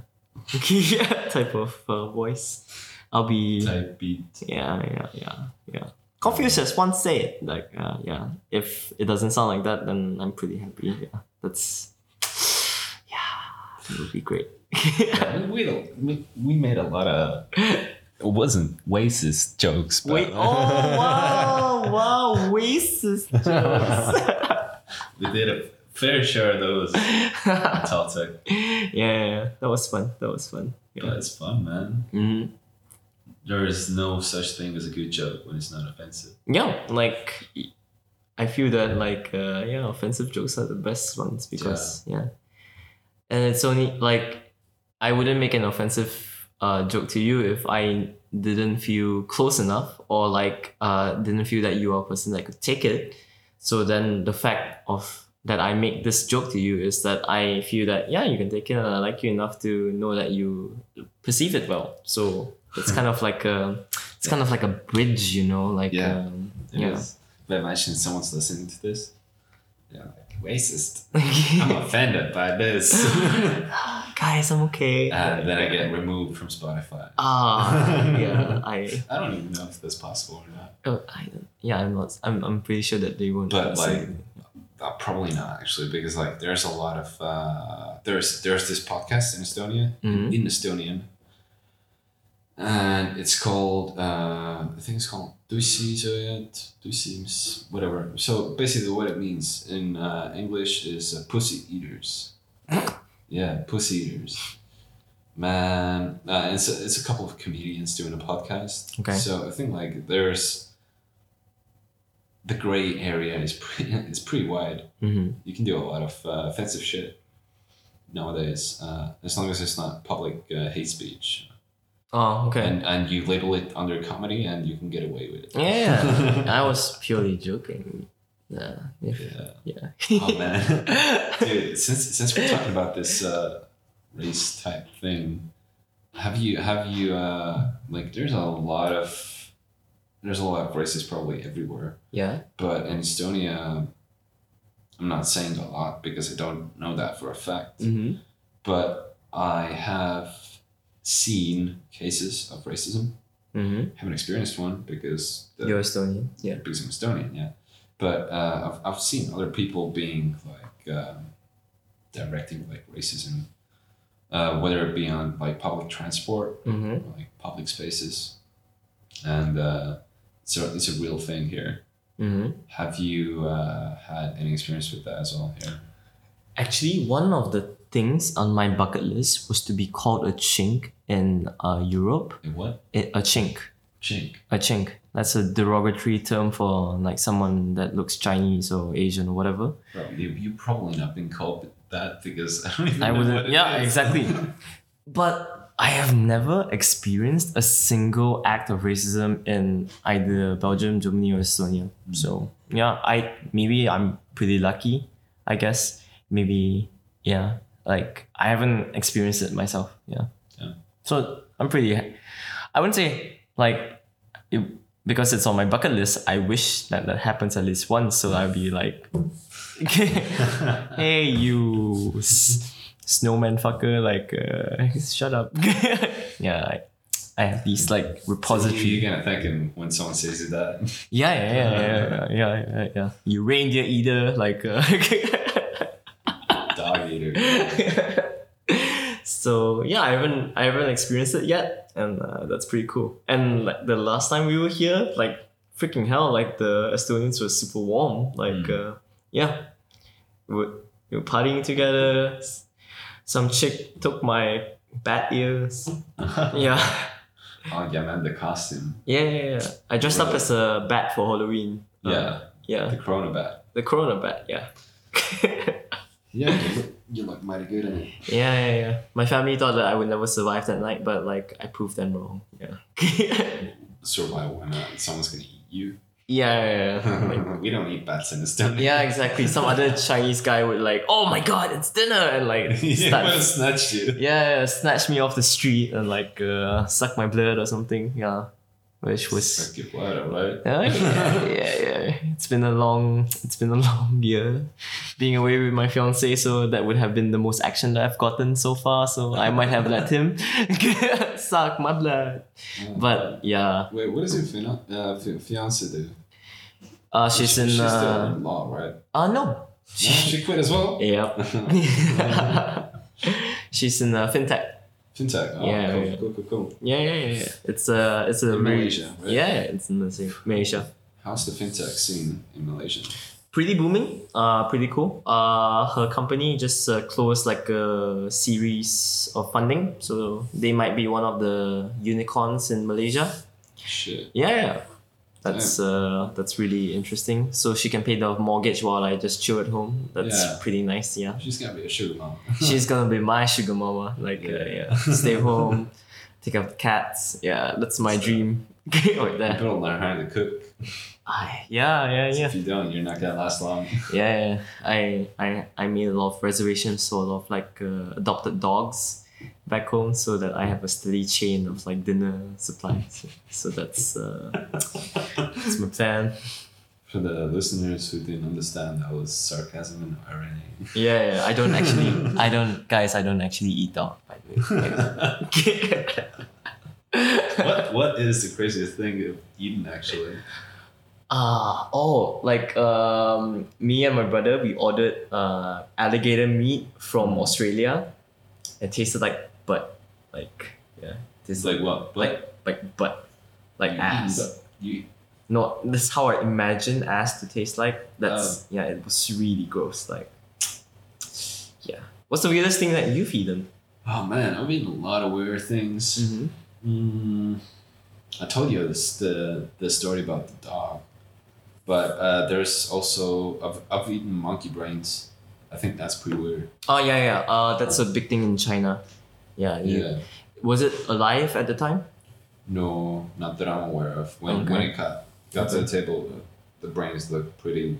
Yeah, type of uh, voice. I'll be. Type beat. Yeah, yeah, yeah, yeah. Confucius once said, like, uh, yeah, if it doesn't sound like that, then I'm pretty happy. Yeah, that's, yeah, it would be great. we, we, we, we made a lot of. It wasn't racist jokes, but Wait, oh wow, wow, racist jokes. we did a fair share of those. yeah, Taltech. yeah, yeah, that was fun. That was fun. Yeah, Yeah. it's fun, man. hmm There is no such thing as a good joke when it's not offensive. Yeah, like I feel that like uh, yeah, offensive jokes are the best ones because yeah. and it's only like I wouldn't make an offensive uh, joke to you if I didn't feel close enough or like uh, didn't feel that you are a person that could take it. So then the fact of that I make this joke to you is that I feel that yeah you can take it and I like you enough to know that you perceive it well. So it's kind of like a it's kind of like a bridge, you know, like Yeah. um, yeah. But imagine someone's listening to this. Yeah, like racist. I'm offended by this. Guys, I'm okay. and then I get removed from Spotify. Ah, yeah, I, I don't even know if that's possible or not. oh, I don't, yeah, I'm not, I'm, I'm pretty sure that they won't. But, listen. Uh, probably not actually, because like there's a lot of uh, there's there's this podcast in Estonia Mhm. in Estonian, and it's called uh, I think it's called Tussisööjad, Tussims, whatever. So basically, what it means in uh, English is uh, pussy eaters. yeah, pussy eaters. Man, uh, it's a, it's a couple of comedians doing a podcast. Okay. So I think like there's the gray area is pretty is pretty wide. Mhm. You can do a lot of uh, offensive shit, nowadays, uh, as long as it's not public uh, hate speech, Oh, okay. and and you label it under comedy, and you can get away with it. yeah, I was purely joking. Yeah. if- Yeah. yeah. Oh man, dude! Since since we're talking about this uh, race type thing, have you have you uh, like? There's a lot of there's a lot of races probably everywhere, yeah. but in Estonia, I'm not saying a lot because I don't know that for a fact. Mm-hmm. But I have seen cases of racism. Mm-hmm. haven't experienced one because the, You're Estonian. Yeah. because I'm Estonian, yeah. But uh, I've, I've seen other people being like um, directing like racism, uh, whether it be on like public transport Mm-hmm. or like public spaces, and uh, so it's a real thing here. Mm-hmm. Have you uh, had any experience with that as well here? Actually, one of the things on my bucket list was to be called a chink in uh, Europe. A what? A, a chink. Chink. A chink. That's a derogatory term for like someone that looks Chinese or Asian or whatever. Bro, you you probably not been called that because I don't even I know wouldn't. Yeah, is. exactly. But I have never experienced a single act of racism in either Belgium, Germany, or Estonia. Mm. So yeah, I maybe I'm pretty lucky. I guess maybe yeah. Like I haven't experienced it myself. Yeah. Yeah. So I'm pretty. I wouldn't say like it, because it's on my bucket list. I wish that that happens at least once. So I'd be like, hey you snowman fucker like uh, shut up. Yeah I, I have these like So you- repository You're gonna thank him when someone says you that. yeah yeah yeah yeah yeah yeah, yeah, you reindeer eater like uh, Dog eater. so yeah I haven't I haven't experienced it yet and uh, that's pretty cool. And like the last time we were here like freaking hell like the Estonians were super warm like uh, yeah. We were, we were partying together some chick took my bat ears yeah Oh yeah, man, the costume. yeah yeah yeah I dressed up as a bat for Halloween Uh, Yeah, yeah the Corona bat. the Corona bat yeah Yeah, you look, you look mighty good in it. Yeah, yeah, yeah. My family thought that I would never survive that night, but like I proved them wrong. Yeah. Survival, why not? Someone's gonna eat you. Yeah, yeah, yeah. Like, we don't eat bats in the Estonia. yeah, exactly. Some other Chinese guy would like, oh my god, it's dinner, and like start, but snatched you. yeah, yeah, snatch me off the street and like uh, suck my blood or something. Yeah, which was Suck your blood, alright? yeah, yeah, yeah, yeah. It's been a long, it's been a long year being away with my fiance, so that would have been the most action that I've gotten so far. So I might have let him suck my blood. But yeah, Wait, what does your fina- uh, fi- fiance do? uh, she's in. She's still Uh, in law, right? uh no. No, she quit as well. Yep. she's in uh, fintech. Fintech. Oh, Yeah, cool, yeah. cool, cool, cool. Yeah, yeah, yeah. yeah. It's a, it's a In Malaysia, right? Yeah, it's in same Malaysia. How's the fintech scene in Malaysia? pretty booming uh pretty cool uh her company just uh, closed like a series of funding so they might be one of the unicorns in malaysia Shit. yeah, yeah. that's uh that's really interesting so she can pay the mortgage while i just chill at home that's Yeah. pretty nice yeah She's gonna be a sugar mom. she's gonna be my sugar mama like uh, Yeah. yeah stay home take care of the cats yeah that's my dream right You there better learn how to cook. I, yeah yeah yeah If you don't, you're not gonna last long. yeah, yeah. I, I I made a lot of reservations for a lot of like uh, adopted dogs back home so that I have a steady chain of like dinner supplies. So that's uh, that's my plan. For the listeners who didn't understand, that was sarcasm and irony. Yeah, yeah. I don't actually I don't guys I don't actually eat dog by the way. what What is the craziest thing you've eaten actually? Ah, oh, like um, me and my brother, we ordered uh, alligator meat from Australia. It tasted like butt, like yeah, tasted Like what? like like butt, like You ass. butt. You No, that's how I imagine ass to taste like. That's yeah, it was really gross. Like, yeah. What's the weirdest thing that you've eaten? Oh man, I've eaten a lot of weird things. Mm-hmm. Mm, I told you this the the story about the dog, but uh, there's also I've, I've eaten monkey brains, I think that's pretty weird. Oh yeah, yeah. Uh, that's a big thing in China. Yeah. you- Yeah. Was it alive at the time? No, not that I'm aware of. When Okay. when it got got to the table, the, the brains looked pretty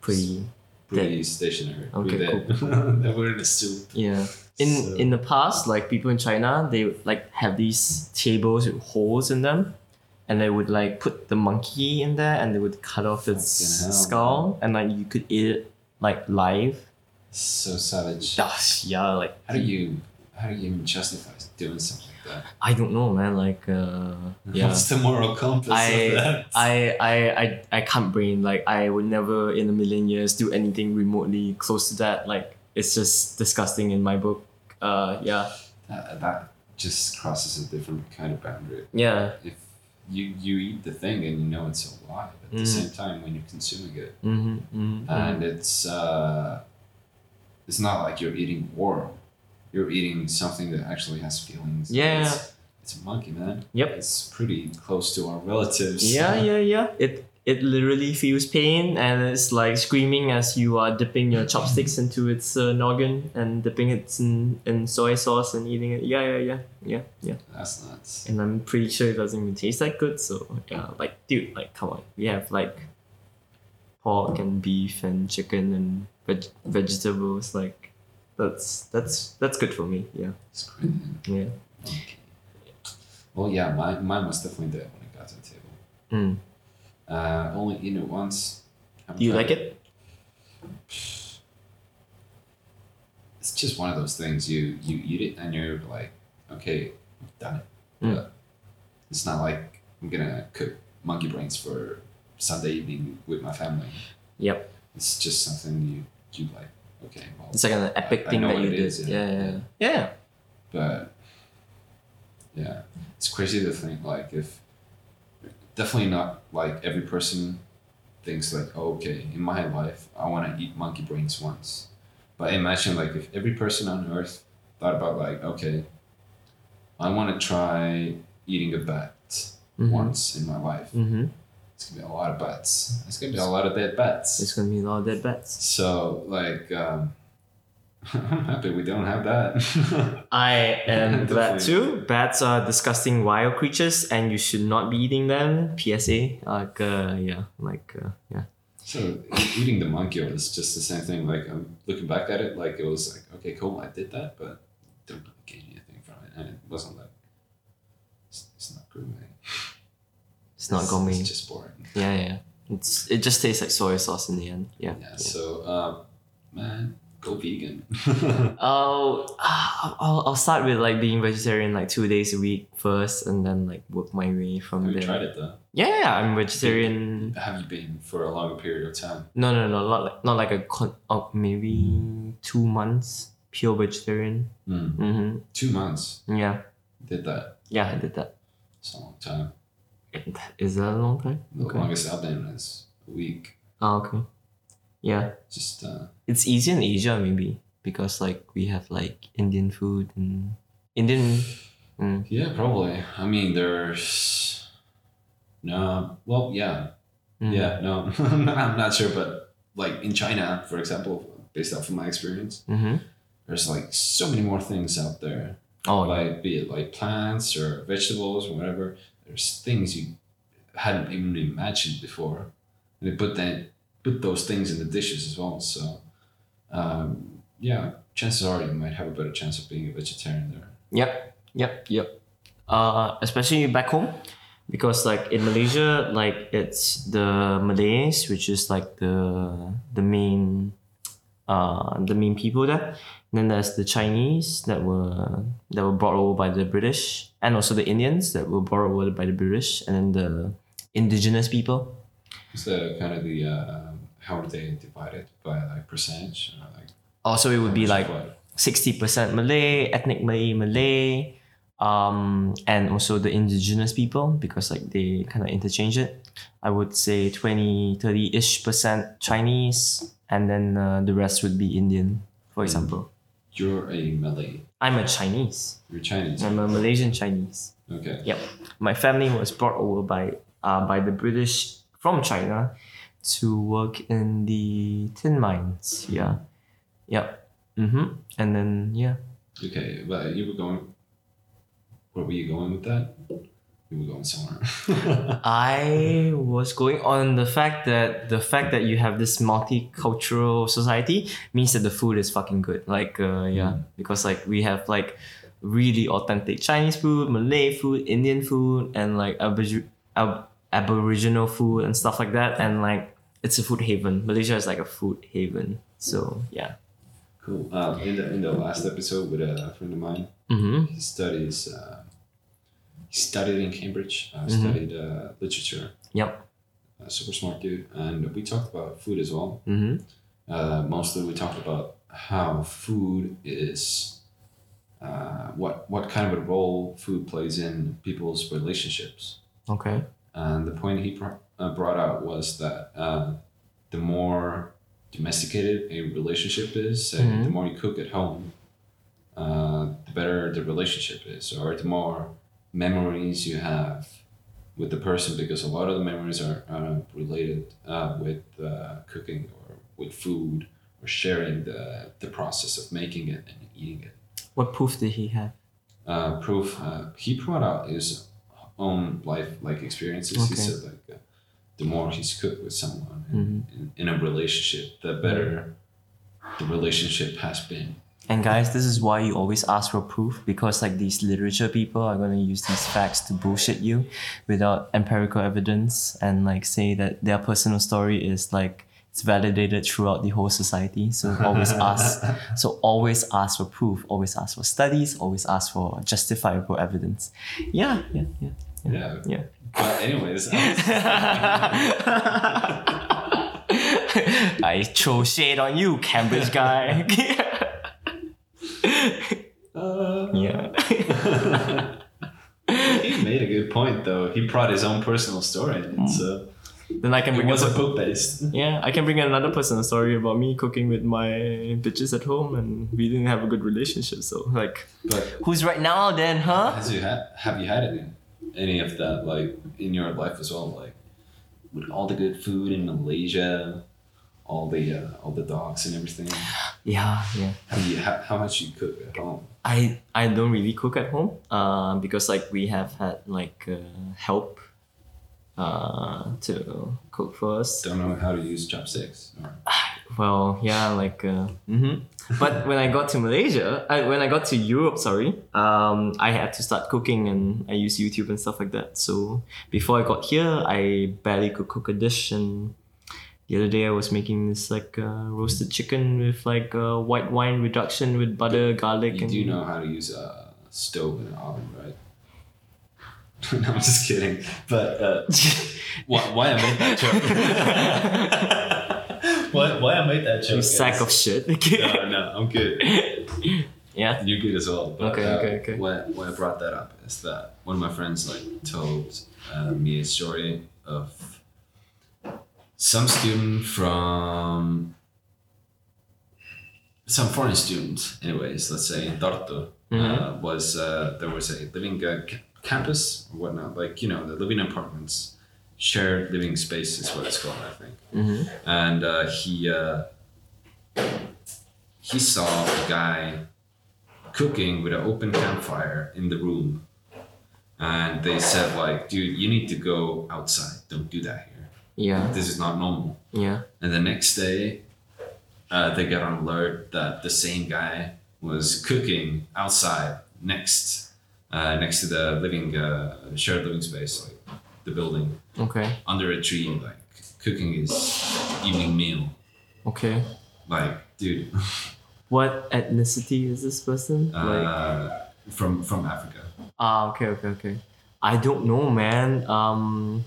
Pretty. pretty stationary. Okay, pretty dead. they were in a soup. Yeah. In So- in the past, like people in China, they like have these tables with holes in them, and they would like put the monkey in there, and they would cut off its skull, and like you could eat it like live. So savage. Gosh, yeah, like How do you how do you even justify doing something like that? I don't know, man. Like, uh, yeah. What's the moral compass of I, that? I, I, I, I can't brain. Like, I would never in a million years do anything remotely close to that. Like, it's just disgusting in my book. Uh, yeah, that, that just crosses a different kind of boundary. yeah. If you you eat the thing and you know it's alive at the Mhm. same time when you're consuming it, Mm-hmm, mm-hmm. and it's uh, it's not like you're eating warm. You're eating something that actually has feelings. Yeah. It's, it's a monkey, man. Yep. It's pretty close to our relatives. Yeah, yeah, yeah. It it literally feels pain and it's like screaming as you are dipping your chopsticks into its uh, noggin and dipping it in, in soy sauce and eating it. Yeah, yeah, yeah, yeah, yeah. That's nuts. And I'm pretty sure it doesn't even taste that good. So yeah, like dude, like come on, we have like pork and beef and chicken and veg- vegetables. Like that's that's that's good for me. Yeah, It's crazy. yeah. Monkey. Well, yeah, mine, mine was definitely dead when it got to the table. Mm. Uh, only eaten it once. Haven't Do you like it? It's just one of those things. You you eat it and you're like, okay, I've done it. Mm. But it's not like I'm gonna cook monkey brains for Sunday evening with my family. Yep. It's just something you you like. Okay, well, It's like an epic I thing know that what you it did. is, yeah, yeah, yeah, yeah. yeah. yeah. but yeah, it's crazy to think like if definitely not like every person thinks like oh, okay in my life I want to eat monkey brains once, but imagine like if every person on earth thought about like okay, I want to try eating a bat Mhm. once in my life. Mm-hmm. It's gonna be a lot of bats. It's gonna be a lot of dead bats. It's gonna be a lot of dead bats. So like. Um, I'm happy we don't have that. I am glad too. Bats are disgusting wild creatures, and you should not be eating them. PSA. Like, uh, yeah, like, uh, yeah. So eating the monkey was just the same thing. Like I'm looking back at it, like it was like okay, cool, I did that, but didn't really gain anything from it, and it wasn't like it's, it's not gourmet. It's not gourmet. It's just boring. Yeah, yeah. It's it just tastes like soy sauce in the end. Yeah. Yeah. So um, man, go vegan. Oh, ah, I'll, I'll start with like being vegetarian like two days a week first, and then like work my way from Have you there. tried it though? Yeah, yeah, I'm vegetarian. Have you been for a longer period of time? No, no, no, not like not like a con- oh, maybe two months pure vegetarian. Mm. Mm-hmm. Two months. Yeah, Did that? yeah, I did that. It's a long time. Is that a long time? The Okay. longest I've been is a week. Oh, okay. Yeah, Just uh, it's easier in Asia maybe because like we have like Indian food and Indian. Mm, yeah, probably. I mean, there's no. Well, yeah, mm. Yeah, no, I'm not, sure, but like in China, for example, based off of my experience, Mm-hmm. there's like so many more things out there. Oh, yeah. Like be it like plants or vegetables or whatever. There's things you hadn't even imagined before. And they put that put those things in the dishes as well. So um, yeah, chances are you might have a better chance of being a vegetarian there. Yep, yep, yep. Uh, especially back home, because like in Malaysia, like it's the Malays, which is like the the main, uh, the main people there. And then there's the Chinese that were that were brought over by the British, and also the Indians that were brought over by the British, and then the indigenous people. So kind of the uh, how are they divided by like percentage? Or like Also, it would be like sixty percent Malay, ethnic Malay, Malay, um, and also the indigenous people because like they kind of interchange it. I would say 20, 30 ish percent Chinese, and then uh, the rest would be Indian, for example. You're a Malay. I'm a Chinese. You're Chinese. I'm a Malaysian Chinese. Okay. Yep. My family was brought over by uh, by the British from China to work in the tin mines. Yeah. Yep. Mm-hmm. And then yeah. Okay, but you were going. Where were you going with that? You were going somewhere. I was going on the fact that the fact that you have this multicultural society means that the food is fucking good. Like uh, yeah, Mm. because like we have like really authentic Chinese food, Malay food, Indian food, and like Aboriginal ab- Aboriginal food and stuff like that. And like it's a food haven. Malaysia is like a food haven. So yeah. cool. Uh, in the in the last episode with a friend of mine, Mm-hmm. he studies. Uh, he studied in Cambridge. Uh, Mhm. Studied uh, literature. Yep. Uh, super smart dude, and we talked about food as well. Mm-hmm. Uh, mostly, we talked about how food is. Uh, what what kind of a role food plays in people's relationships. Okay. And the point he br- uh, brought out was that uh, the more domesticated a relationship is, Mhm. the more you cook at home, uh, the better the relationship is, or the more memories you have with the person, because a lot of the memories are uh, related uh, with uh, cooking or with food or sharing the, the process of making it and eating it What proof did he have? uh, proof. Uh, he brought out his own life like experiences. He said like uh, the more he's cooked with someone Mhm. in, in a relationship, the better the relationship has been. And guys, this is why you always ask for proof because like these literature people are gonna use these facts to bullshit you without empirical evidence and like say that their personal story is like it's validated throughout the whole society. So always ask so always ask for proof, always ask for studies, always ask for justifiable evidence. Yeah, yeah, yeah. Yeah. Yeah. But anyways, I throw shade on you, Cambridge guy. uh, yeah. he made a good point though. He brought his own personal story. and So Then I can it bring wasn't up book based. Yeah, I can bring another personal story about me cooking with my bitches at home and we didn't have a good relationship. So like, But who's right now then, huh? has you had have you had any any of that like in your life as well? Like with all the good food in Malaysia, all the uh, all the dogs and everything. Yeah, yeah. Have you how, how much you cook at home? I I don't really cook at home, uh, because like we have had like uh, help, uh, to cook for us. Don't know how to use chopsticks. Or, Well, yeah, like, uh, hmm but when I got to Malaysia, I, when I got to Europe, sorry, um, I had to start cooking and I use YouTube and stuff like that. So before I got here, I barely could cook a dish. And the other day, I was making this like uh, roasted chicken with like uh, white wine reduction with butter, garlic, you and do know how to use a stove and an oven, right? no, I'm just kidding. But uh, why, why I made that joke? why, why I made that joke? you sack of shit. No, no, I'm good. yeah. You're good as well. But, Okay, uh, okay, okay. Why, why I brought that up is that one of my friends like told uh, me a story of some student from some foreign student, anyways. Let's say in Tartu uh, was uh, there was a living uh, ca- campus or whatnot, like you know the living apartments, shared living space is what it's called, I think hmm and uh, he uh, he saw a guy cooking with an open campfire in the room, and they said like, "Dude, you need to go outside. Don't do that here. Yeah. This is not normal." Yeah. And the next day, uh, they got on alert that the same guy was cooking outside next uh, next to the living uh, shared living space, like the building, Okay. under a tree, like cooking his evening meal. Okay. Like, dude, What ethnicity is this person? like. uh, from from Africa. Ah, okay, okay, okay. I don't know, man. Um,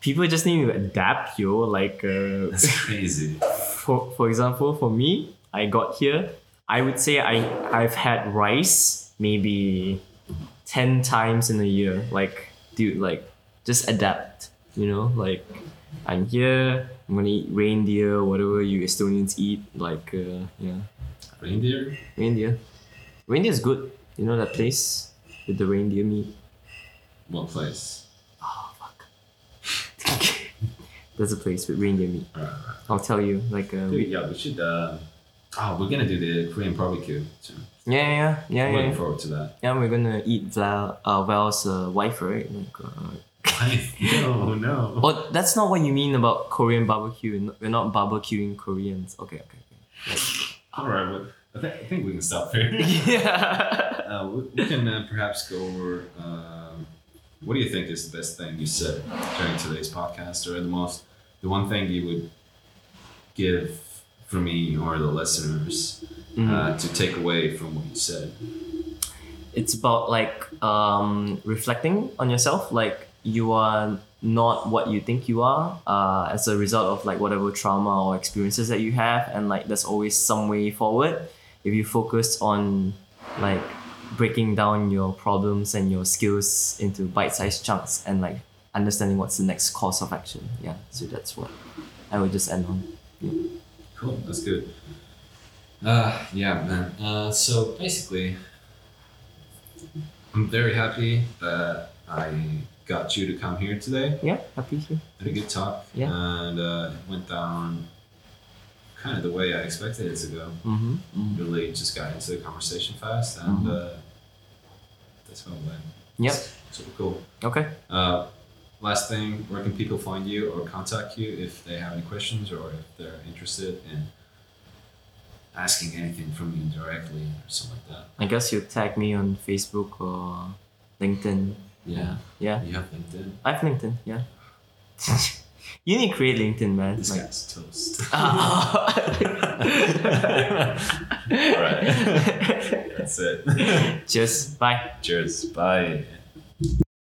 people just need to adapt, yo. Like, uh, That's crazy. for for example, for me, I got here. I would say I I've had rice maybe ten times in a year. Like, dude, like just adapt. You know, like I'm here. I'm gonna eat reindeer, whatever you Estonians eat. Like, uh, yeah, Reindeer? reindeer. Reindeer is good. You know that place with the reindeer meat. What place? Oh fuck. There's a place with reindeer meat. I'll tell you. Like uh, dude, we, yeah, we should uh, Oh, we're gonna do the Korean barbecue. So Yeah, yeah, yeah, yeah. I'm yeah. looking forward to that. Yeah, we're gonna eat Val, uh, Val's uh, wife, right? Like, uh, no, no. oh, that's not what you mean about Korean barbecue. We're not- barbecuing Koreans. Okay, okay, okay. All right, well, I, th- I think we can stop here. yeah. Uh, we, we can uh, perhaps go over. Um, what do you think is the best thing you said during today's podcast, or the most, the one thing you would give for me or the listeners Mm. uh, to take away from what you said? it's about like um, reflecting on yourself like you are not what you think you are uh, as a result of like whatever trauma or experiences that you have and like there's always some way forward if you focus on like breaking down your problems and your skills into bite-sized chunks and like understanding what's the next course of action yeah so that's what i would just end on Cool, that's good. Uh, yeah, man. Uh, so basically, I'm very happy that I got you to come here today. yeah happy to Had a good talk, Yeah. and uh, it went down kind of the way I expected it to go. mm-hmm. mm Really, just got into the conversation fast, and Mhm. uh, that's how it went. Yep. Super cool. okay Uh, last thing, where can people find you or contact you if they have any questions or if they're interested in asking anything from you directly or something like that? i guess you tag me on facebook or linkedin yeah yeah You have LinkedIn. I have LinkedIn, yeah. you need to create LinkedIn, man. This Like- guy's toast. Oh. Alright. That's it. Cheers. Bye. Cheers. Bye.